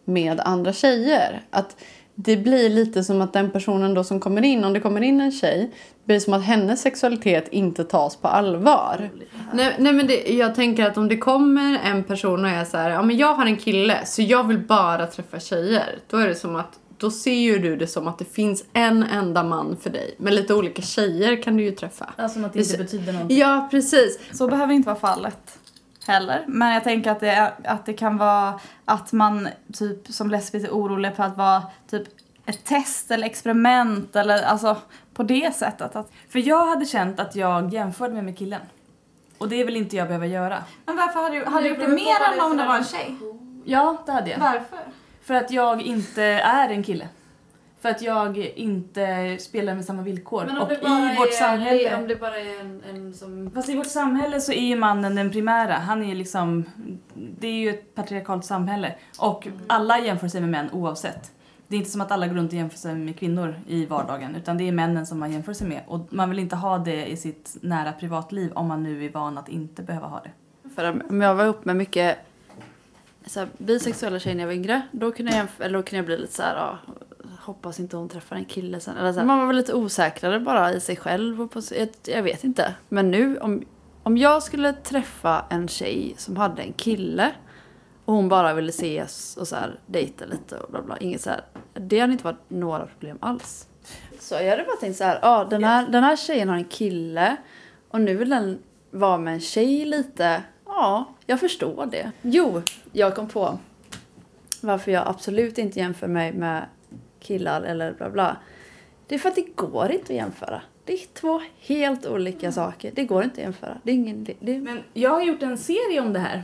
med andra tjejer. Att det blir lite som att den personen då som kommer in, om det kommer in en tjej, blir som att hennes sexualitet inte tas på allvar. Nej, nej men det, jag tänker att om det kommer en person och är så här, ja men jag har en kille så jag vill bara träffa tjejer. Då är det som att då ser ju du det som att det finns en enda man för dig. Men lite olika tjejer kan du ju träffa. Alltså att det inte betyder någonting. Ja, precis. Så behöver inte vara fallet heller. Men jag tänker att det, är, att det kan vara att man typ som lesbisk är orolig för att vara typ ett test eller experiment eller alltså på det sättet. Att, För jag hade känt att jag jämförde mig med killen. Och det vill inte jag behöva göra. men varför hade du, hade du gjort det mer än om det var en tjej? Ja, det hade jag. Varför? För att jag inte är en kille. För att jag inte spelar med samma villkor. och i vårt samhälle... Om det bara är en, en som... Fast i vårt samhälle så är ju mannen den primära. Han är liksom... Det är ju ett patriarkalt samhälle. Och alla jämför sig med män oavsett. Det är inte som att alla går runt och jämför sig med kvinnor i vardagen. Utan det är männen som man jämför sig med. Och man vill inte ha det i sitt nära privatliv om man nu är van att inte behöva ha det. För om jag var ihop med mycket så här, bisexuella tjejer när jag var yngre, då kunde jag, eller då kunde jag bli lite så här, ja, hoppas inte hon träffar en kille sen. Eller så här, man var väl lite osäkrare bara i sig själv och på, jag, jag vet inte. Men nu, om, om jag skulle träffa en tjej som hade en kille och hon bara ville ses och så här, dejta lite och bla bla, inget så här, det hade inte varit några problem alls. Så jag hade bara tänkt så här, ja den här, den här tjejen har en kille och nu vill den vara med en tjej lite. Ja, jag förstår det. Jo, jag kom på varför jag absolut inte jämför mig med killar eller bla bla. Det är för att det går inte att jämföra. Det är två helt olika saker. Det går inte att jämföra. Det är ingen... Det, det, Men jag har gjort en serie om det här.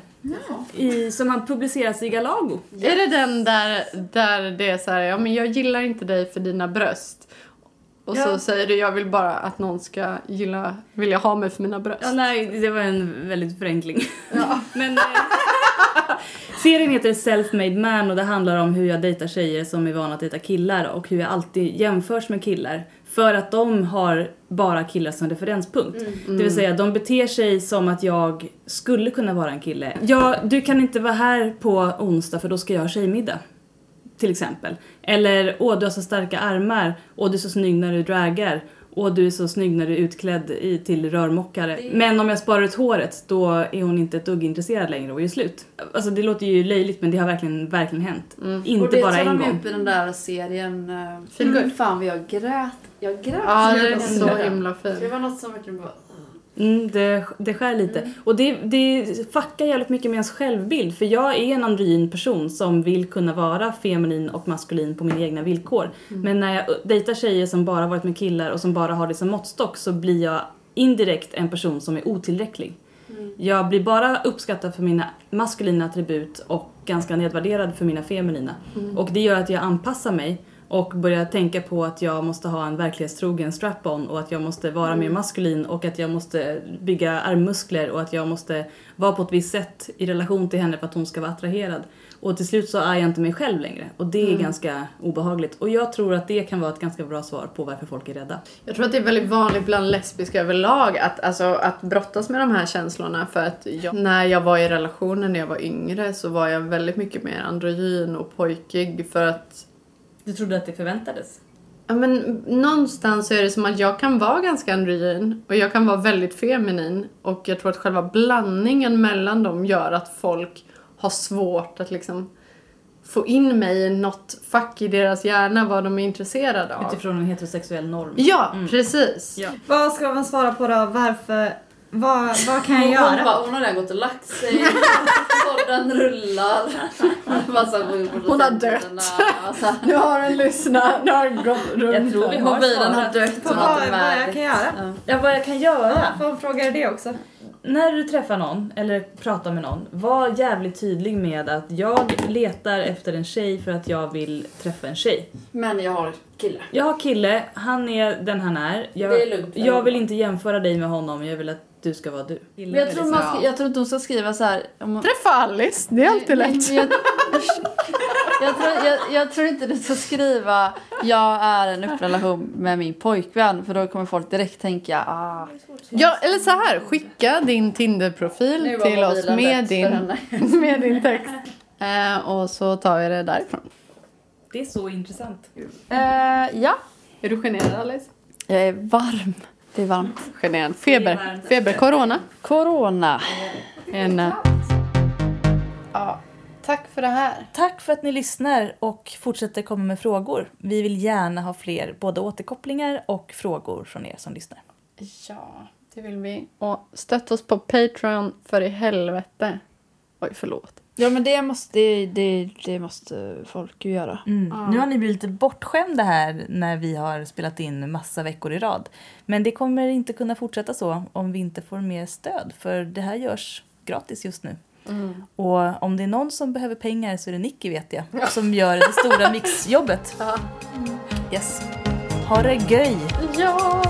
I, som har publicerats i Galago. Är det den där, där det är så här, ja men jag gillar inte dig för dina bröst. Och så Ja. säger du, jag vill bara att någon ska gilla, vilja ha mig för mina bröst. Ja, nej, det var en väldigt förenkling. Men, eh, serien heter Self-Made Man och det handlar om hur jag dejtar tjejer som är vana att dejta killar och hur jag alltid jämförs med killar. För att de har bara killar som referenspunkt. Det vill säga, de beter sig som att jag skulle kunna vara en kille. Ja, du kan inte vara här på onsdag för då ska jag ha tjejmiddag. Till exempel. Eller, åh du har så starka armar, åh du är så snygg när du dragar. Åh du är så snygg när du är utklädd i, till rörmokare. Men om jag sparar ut håret då är hon inte ett dugg intresserad längre och är slut. Alltså det låter ju löjligt men det har verkligen, verkligen hänt. Inte och det bara tar en de gång. upp i den där serien. Uh, Feel good. Fan vad jag grät. Jag grät. Ja, så det är så himla Det fint. var något som verkligen bara... Mm, det, det skär lite. Och det, det fuckar jävligt mycket med ens självbild. För jag är en androgyn person som vill kunna vara feminin och maskulin på mina egna villkor. Men när jag dejtar tjejer som bara varit med killar och som bara har det som måttstock så blir jag indirekt en person som är otillräcklig. Jag blir bara uppskattad för mina maskulina attribut och ganska nedvärderad för mina feminina. Och det gör att jag anpassar mig och börjar tänka på att jag måste ha en verklighetstrogen strap-on och att jag måste vara mer maskulin och att jag måste bygga armmuskler och att jag måste vara på ett visst sätt i relation till henne för att hon ska vara attraherad. Och till slut så är jag inte mig själv längre och det är ganska obehagligt. Och jag tror att det kan vara ett ganska bra svar på varför folk är rädda. Jag tror att det är väldigt vanligt bland lesbiska överlag att, alltså, att brottas med de här känslorna för att jag, när jag var i relationer när jag var yngre så var jag väldigt mycket mer androgyn och pojkig för att Du trodde att det förväntades? Ja, men någonstans så är det som att jag kan vara ganska androgyn och jag kan vara väldigt feminin. Och jag tror att själva blandningen mellan dem gör att folk har svårt att liksom få in mig i något fack i deras hjärna vad de är intresserade av. Utifrån en heterosexuell norm. Ja, precis. Ja. Vad ska man svara på då? Varför? Vad, vad kan jag Hon, göra? bara, hon har redan gått och lagt sig. Podden rullar. Hon har dött. Alltså, Nu har den lyssnat, nu har den gått runt. Jag tror vi har mobilen har dött. På Hon vad, vad jag kan göra? Ja, vad jag kan göra? Ja, får jag fråga det också? När du träffar någon eller pratar med någon, var jävligt tydlig med att jag letar efter en tjej för att jag vill träffa en tjej. Men jag har kille. Jag har kille, han är den han är. Jag, Det är lugnt för jag vill inte jämföra dig med honom, jag vill att du ska vara du. Men jag tror, man ska, jag tror inte hon ska skriva så här. Om hon, Träffa Alice, det är alltid lätt. men Jag, jag, tror, jag, jag tror inte du ska skriva jag är en öppen relation med min pojkvän för då kommer folk direkt tänka ah, Ja, eller så här, skicka din Tinderprofil till oss med din, med din text. Eh, och så tar vi det därifrån. Det är så intressant. Eh, ja, Är du generad Alice? jag är varm. Det är varmt. Generad. Feber. Feber. Corona. Corona. En, eh, ja, tack för det här. Tack för att ni lyssnar och fortsätter komma med frågor. Vi vill gärna ha fler både återkopplingar och frågor från er som lyssnar. Ja, det vill vi. Och stötta oss på Patreon för i helvete. Oj, förlåt. Ja men det måste, det, det, det måste folk ju göra. Mm. Nu har ni blivit lite bortskämda här när vi har spelat in massa veckor i rad. Men det kommer inte kunna fortsätta så om vi inte får mer stöd. För det här görs gratis just nu. Och om det är någon som behöver pengar så är det Nicky vet jag. Som gör det stora mixjobbet. Yes. Ha det göj! Ja,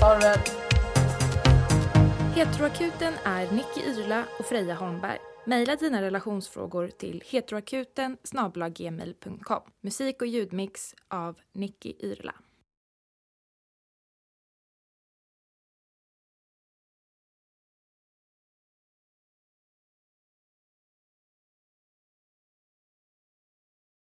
ha det. Heteroakuten är Nicky Irla och Freja Holmberg. Maila dina relationsfrågor till heteroakuten gmail.com. Musik och ljudmix av Nicky Yrla.